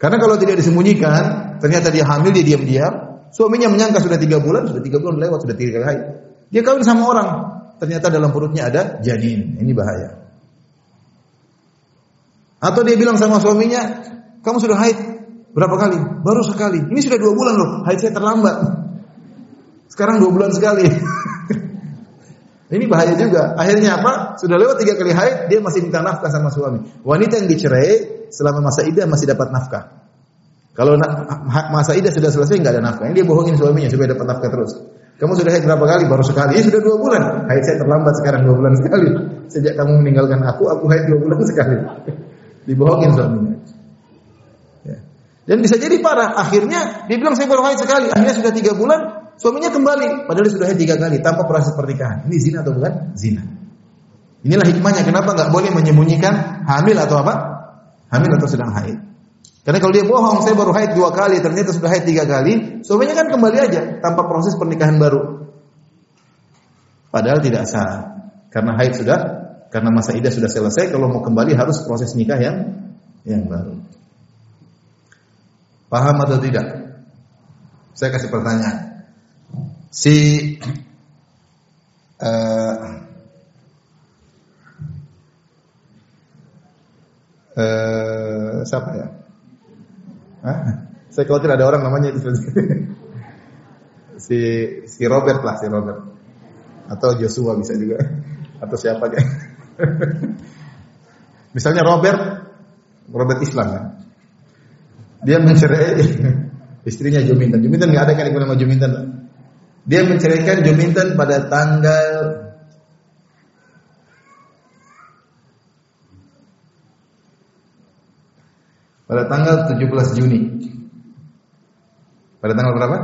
Karena kalau tidak disembunyikan, ternyata dia hamil, dia diam-diam, suaminya menyangka sudah tiga bulan, sudah tiga bulan lewat, sudah tiga kali haid. Dia kawin sama orang, ternyata dalam perutnya ada janin. Ini bahaya. Atau dia bilang sama suaminya, kamu sudah haid berapa kali? Baru sekali. Ini sudah dua bulan loh, haid saya terlambat. Sekarang dua bulan sekali. Ini bahaya juga. Akhirnya apa? Sudah lewat tiga kali haid, dia masih minta nafkah sama suami. Wanita yang dicerai selama masa idah masih dapat nafkah. Kalau masa idah sudah selesai nggak ada nafkah, ini dia bohongin suaminya supaya dapat nafkah terus. Kamu sudah haid berapa kali? Baru sekali. Ini sudah dua bulan. Haid saya terlambat sekarang dua bulan sekali. Sejak kamu meninggalkan aku, aku haid dua bulan sekali. Dibohongin suaminya. Dan bisa jadi parah. Akhirnya dia bilang saya baru haid sekali. Akhirnya sudah tiga bulan, suaminya kembali. Padahal dia sudah haid tiga kali tanpa proses pernikahan. Ini zina atau bukan? Zina. Inilah hikmahnya kenapa nggak boleh menyembunyikan hamil atau apa? Hamil atau sedang haid. Karena kalau dia bohong, saya baru haid dua kali, ternyata sudah haid tiga kali, suaminya kan kembali aja tanpa proses pernikahan baru. Padahal tidak sah, karena haid sudah, karena masa idah sudah selesai. Kalau mau kembali harus proses nikah yang yang baru. Paham atau tidak? Saya kasih pertanyaan. Si uh, uh, siapa ya? Hah? Saya khawatir ada orang namanya itu. si si Robert lah, si Robert. Atau Joshua bisa juga. Atau siapa aja. Misalnya Robert, Robert Islam kan. Dia mencerai istrinya Juminten. Juminten nggak ada kan yang nama Juminten. Dia menceraikan Juminten pada tanggal pada tanggal 17 Juni. Pada tanggal berapa?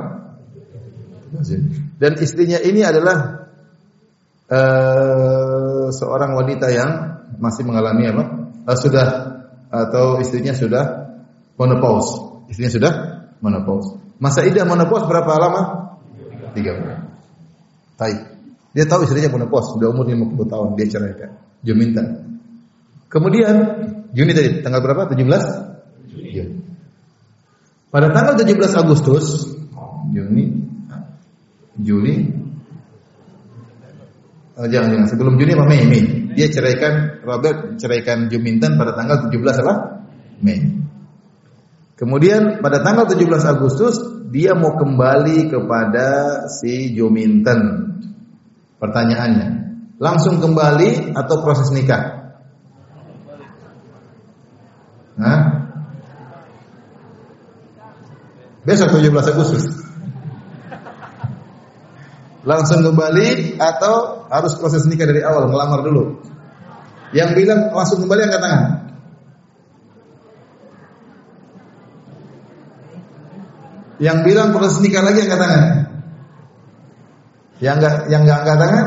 Dan istrinya ini adalah uh, seorang wanita yang masih mengalami apa? Uh, sudah atau istrinya sudah menopause. Istrinya sudah menopause. Masa idah menopause berapa lama? Tiga bulan. Baik. Dia tahu istrinya menopause, sudah umur 50 tahun, dia ceraikan. Juminta. Kemudian Juni tadi tanggal berapa? 17 Iya. Pada tanggal 17 Agustus, Juni, Juli, oh, jangan jangan sebelum Juni apa Mei? Mei. Dia ceraikan Robert ceraikan Juminten pada tanggal 17 apa? Mei. Kemudian pada tanggal 17 Agustus dia mau kembali kepada si Juminten. Pertanyaannya, langsung kembali atau proses nikah? Hah? Besok 17 Agustus. Langsung kembali atau harus proses nikah dari awal, melamar dulu. Yang bilang langsung kembali angkat tangan. Yang bilang proses nikah lagi angkat tangan. Yang enggak yang enggak angkat tangan?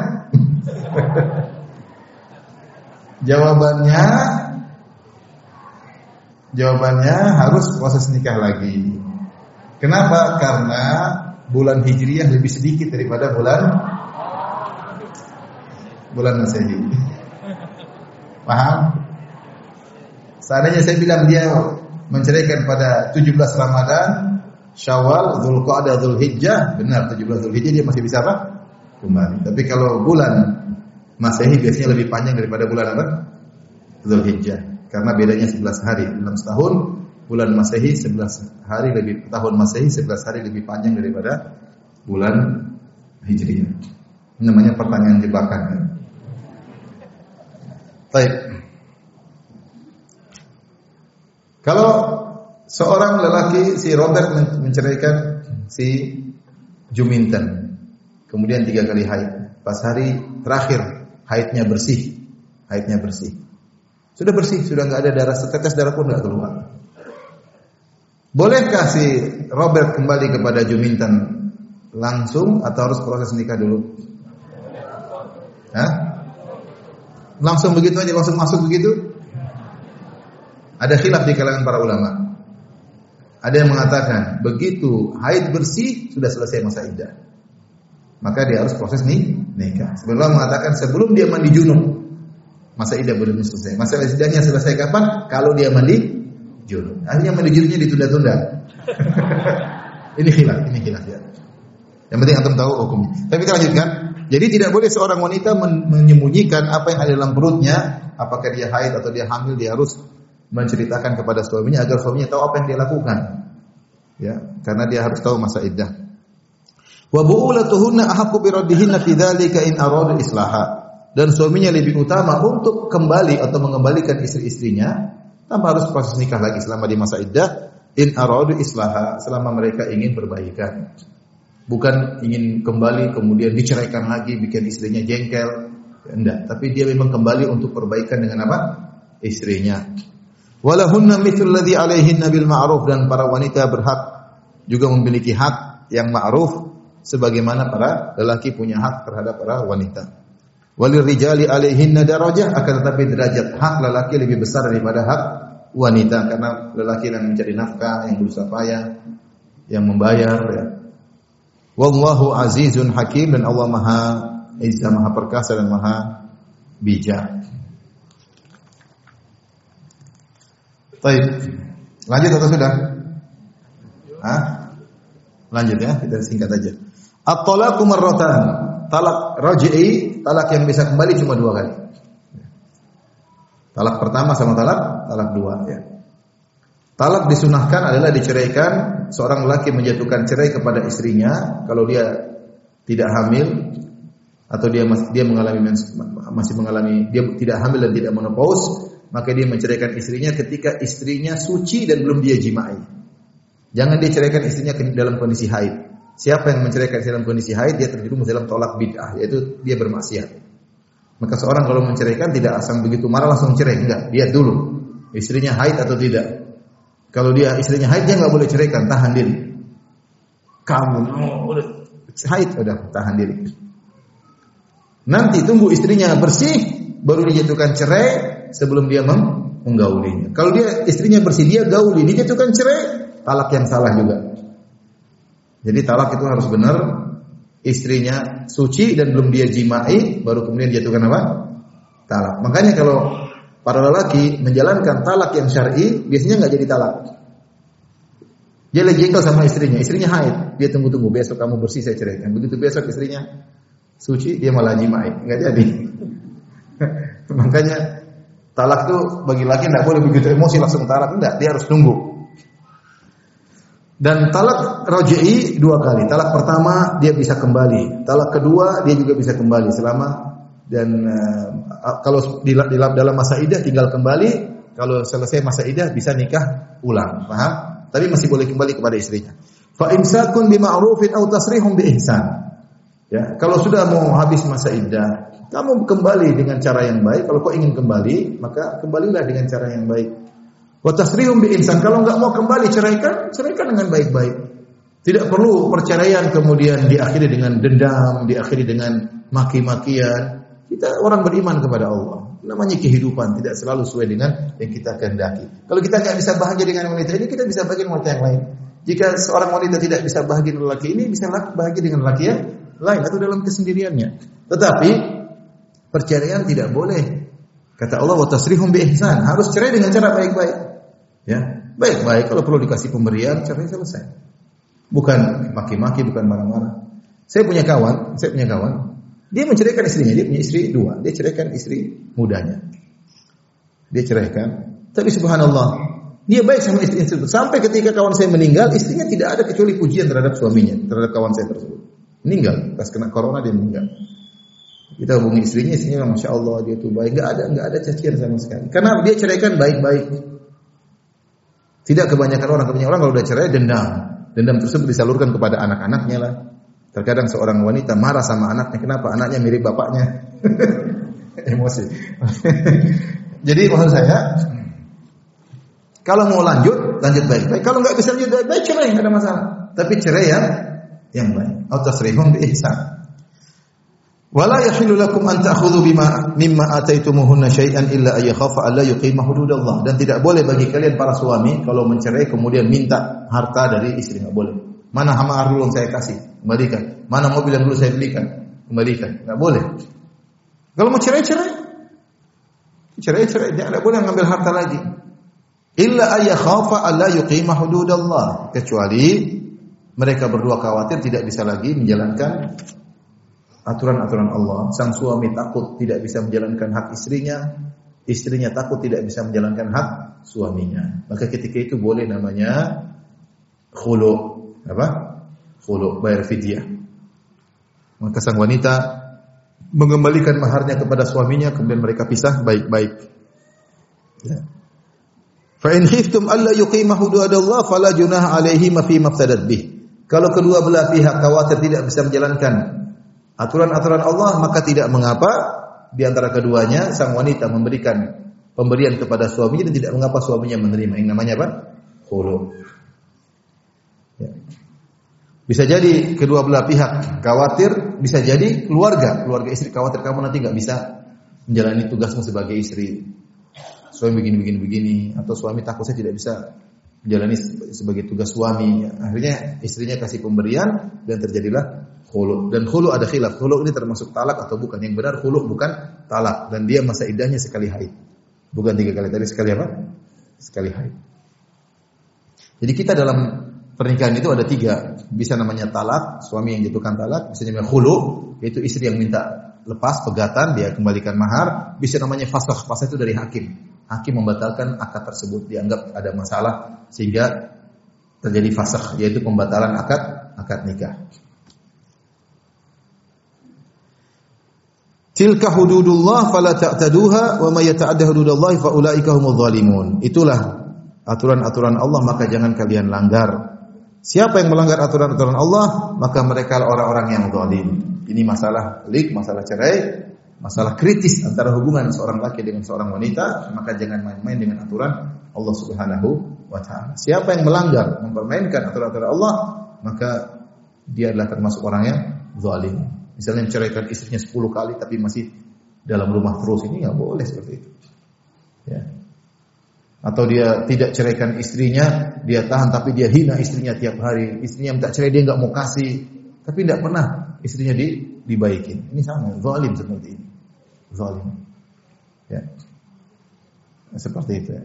Jawabannya Jawabannya harus proses nikah lagi. Kenapa? Karena bulan Hijriyah lebih sedikit daripada bulan bulan Masehi. Paham? Seandainya saya bilang dia menceraikan pada 17 Ramadan, Syawal, Zulqa'dah, Zulhijjah, benar 17 Zulhijjah dia masih bisa apa? Kembali. Tapi kalau bulan Masehi biasanya lebih panjang daripada bulan apa? Zulhijjah. Karena bedanya 11 hari, 6 tahun bulan Masehi 11 hari lebih tahun Masehi 11 hari lebih panjang daripada bulan Hijriah. Namanya pertanyaan jebakan. Baik. Kalau seorang lelaki si Robert menceraikan si Juminten, kemudian tiga kali haid, pas hari terakhir haidnya bersih, haidnya bersih, sudah bersih, sudah nggak ada darah setetes darah pun nggak keluar. Bolehkah si Robert kembali kepada Juminten langsung atau harus proses nikah dulu? Hah? Langsung begitu aja, langsung masuk begitu? Ada khilaf di kalangan para ulama. Ada yang mengatakan begitu haid bersih sudah selesai masa iddah. Maka dia harus proses nih nikah. Sebelum mengatakan sebelum dia mandi junub masa iddah belum selesai. Masa iddahnya selesai kapan? Kalau dia mandi junub. Akhirnya mandi junubnya ditunda-tunda. ini khilaf, ini khilaf ya. Yang penting antum tahu hukum. Tapi kita lanjutkan. Jadi tidak boleh seorang wanita menyembunyikan apa yang ada dalam perutnya, apakah dia haid atau dia hamil, dia harus menceritakan kepada suaminya agar suaminya tahu apa yang dia lakukan. Ya, karena dia harus tahu masa iddah. Wa bu'ulatuhunna ahaqqu bi raddihinna fi dzalika in arada islaha. Dan suaminya lebih utama untuk kembali atau mengembalikan istri-istrinya tanpa harus proses nikah lagi selama di masa iddah In aradu islaha selama mereka ingin perbaikan. Bukan ingin kembali kemudian diceraikan lagi bikin istrinya jengkel. Enggak, tapi dia memang kembali untuk perbaikan dengan apa? Istrinya. Walahunna mithul ladzi alaihinna bil ma'ruf dan para wanita berhak juga memiliki hak yang ma'ruf sebagaimana para lelaki punya hak terhadap para wanita. Walil rijali alaihinna darajah akan tetapi derajat hak lelaki lebih besar daripada hak wanita karena lelaki yang mencari nafkah, yang berusaha payah, yang membayar ya. Wallahu azizun hakim dan Allah Maha Izza, Maha perkasa dan Maha bijak. Baik. Lanjut atau sudah? Hah? Lanjut ya, kita singkat aja. At-talaqu marratan. Talak raj'i, talak yang bisa kembali cuma dua kali. Talak pertama sama talak talak dua ya. Talak disunahkan adalah diceraikan seorang laki menjatuhkan cerai kepada istrinya kalau dia tidak hamil atau dia masih dia mengalami masih mengalami dia tidak hamil dan tidak menopause maka dia menceraikan istrinya ketika istrinya suci dan belum dia jimai. Jangan dia ceraikan istrinya dalam kondisi haid. Siapa yang menceraikan dalam kondisi haid dia terjerumus dalam tolak bid'ah yaitu dia bermaksiat. Maka seorang kalau menceraikan tidak asal begitu marah langsung cerai, enggak. Lihat dulu istrinya haid atau tidak. Kalau dia istrinya haid dia nggak boleh ceraikan, tahan diri. Kamu haid udah tahan diri. Nanti tunggu istrinya bersih baru dijatuhkan cerai sebelum dia menggaulinya. Kalau dia istrinya bersih dia gauli dijatuhkan cerai, talak yang salah juga. Jadi talak itu harus benar istrinya suci dan belum dia jimai baru kemudian jatuhkan apa? Talak. Makanya kalau para lelaki menjalankan talak yang syar'i biasanya nggak jadi talak. Dia lagi jengkel sama istrinya, istrinya haid, dia tunggu-tunggu besok kamu bersih saya ceraikan. Begitu besok istrinya suci dia malah jimai, nggak jadi. Makanya talak tuh bagi laki nggak boleh begitu emosi langsung talak, enggak, dia harus tunggu. Dan talak roji'i dua kali. Talak pertama dia bisa kembali. Talak kedua dia juga bisa kembali selama dan uh, kalau di, di dalam masa idah tinggal kembali. Kalau selesai masa idah bisa nikah ulang. Paham? Tapi masih boleh kembali kepada istrinya. Fa imsakun bima'rufin aw tasrihum bi ihsan. Ya, kalau sudah mau habis masa iddah, kamu kembali dengan cara yang baik. Kalau kau ingin kembali, maka kembalilah dengan cara yang baik. Wa tasrihum bi insan. Kalau nggak mau kembali ceraikan, ceraikan dengan baik-baik. Tidak perlu perceraian kemudian diakhiri dengan dendam, diakhiri dengan maki-makian. Kita orang beriman kepada Allah. Namanya kehidupan tidak selalu sesuai dengan yang kita kehendaki. Kalau kita nggak bisa bahagia dengan wanita ini, kita bisa bahagia dengan wanita yang lain. Jika seorang wanita tidak bisa bahagia dengan laki ini, bisa bahagia dengan laki yang lain atau dalam kesendiriannya. Tetapi perceraian tidak boleh. Kata Allah, "Wa tasrihum bi ihsan." Harus cerai dengan cara baik-baik. Ya, baik-baik kalau perlu dikasih pemberian, cerai selesai. Bukan maki-maki, bukan marah-marah. Saya punya kawan, saya punya kawan, dia menceraikan istrinya, dia punya istri dua, dia ceraikan istri mudanya. Dia ceraikan, tapi subhanallah, dia baik sama istri itu. Sampai ketika kawan saya meninggal, istrinya tidak ada kecuali pujian terhadap suaminya, terhadap kawan saya tersebut. Meninggal, pas kena corona dia meninggal. Kita hubungi istrinya, istrinya masya Allah dia tuh baik, nggak ada nggak ada cacian sama sekali. Karena dia ceraikan baik-baik. Tidak kebanyakan orang, kebanyakan orang kalau udah cerai dendam. Dendam tersebut disalurkan kepada anak-anaknya lah. Terkadang seorang wanita marah sama anaknya, kenapa? Anaknya mirip bapaknya. Emosi. Jadi maksud saya, kalau mau lanjut, lanjut baik-baik. Kalau nggak bisa lanjut baik-baik, cerai, nggak ada masalah. Tapi cerai ya, yang baik. Atau tasrihum bi ihsan. Wala yahillu lakum an ta'khudhu bima mimma ataitumuhunna syai'an illa ay yakhafa alla yuqima hududallah dan tidak boleh bagi kalian para suami kalau mencerai kemudian minta harta dari istri enggak boleh. Mana dulu yang saya kasih, kembalikan. Mana mobil yang dulu saya belikan, kembalikan. Enggak boleh. Kalau mau cerai cerai. Cerai cerai, dia enggak boleh ngambil harta lagi. Illa ay yakhafa alla yuqima hududallah kecuali mereka berdua khawatir tidak bisa lagi menjalankan aturan-aturan Allah. Sang suami takut tidak bisa menjalankan hak istrinya, istrinya takut tidak bisa menjalankan hak suaminya. Maka ketika itu boleh namanya khulu, apa? Khulu, bayar fidyah. Maka sang wanita mengembalikan maharnya kepada suaminya, kemudian mereka pisah baik-baik. Ya. Fa in khiftum alla yuqima hududallah fala junaha alaihi ma fi mafsadat bih. Kalau kedua belah pihak khawatir tidak bisa menjalankan aturan-aturan Allah, maka tidak mengapa di antara keduanya sang wanita memberikan pemberian kepada suaminya dan tidak mengapa suaminya menerima. Yang namanya apa? Khulu. Ya. Bisa jadi kedua belah pihak khawatir, bisa jadi keluarga, keluarga istri khawatir kamu nanti nggak bisa menjalani tugasmu sebagai istri suami begini begini begini atau suami takut saya tidak bisa menjalani sebagai tugas suami. Akhirnya istrinya kasih pemberian dan terjadilah khulu. Dan khulu ada khilaf. Khulu ini termasuk talak atau bukan? Yang benar khulu bukan talak dan dia masa idahnya sekali haid. Bukan tiga kali tadi sekali apa? Sekali haid. Jadi kita dalam pernikahan itu ada tiga. Bisa namanya talak, suami yang jatuhkan talak. Bisa namanya khulu, yaitu istri yang minta lepas pegatan, dia kembalikan mahar. Bisa namanya fasakh. Fasakh itu dari hakim hakim membatalkan akad tersebut dianggap ada masalah sehingga terjadi fasakh yaitu pembatalan akad akad nikah. Tilka hududullah fala ta'taduha wa may yata'adda hududallah fa ulaika humudz zalimun. Itulah aturan-aturan Allah maka jangan kalian langgar. Siapa yang melanggar aturan-aturan Allah maka mereka orang-orang yang zalim. Ini masalah lik, masalah cerai masalah kritis antara hubungan seorang laki dengan seorang wanita, maka jangan main-main dengan aturan Allah Subhanahu wa taala. Siapa yang melanggar, mempermainkan aturan-aturan Allah, maka dia adalah termasuk orang yang zalim. Misalnya menceraikan istrinya 10 kali tapi masih dalam rumah terus ini nggak boleh seperti itu. Ya. Atau dia tidak ceraikan istrinya, dia tahan tapi dia hina istrinya tiap hari. Istrinya minta cerai dia nggak mau kasih, tapi tidak pernah istrinya di, dibaikin. Ini sama, zalim seperti ini zalim. Ya. Seperti itu ya.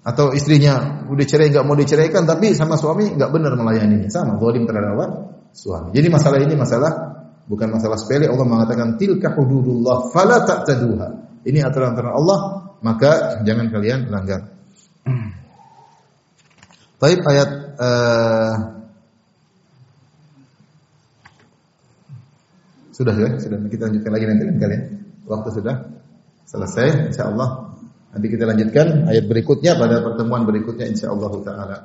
Atau istrinya udah cerai nggak mau diceraikan tapi sama suami nggak benar melayaninya. Sama zalim terhadap? Suami. Jadi masalah ini masalah bukan masalah sepele. Allah mengatakan tilka hududullah fala ta'taduha. Ini aturan-aturan Allah, maka jangan kalian langgar. Taib ayat uh, Sudah ya, sudah kita lanjutkan lagi nanti kalian. Waktu sudah selesai, insya Allah. Nanti kita lanjutkan ayat berikutnya pada pertemuan berikutnya insya Allah taala.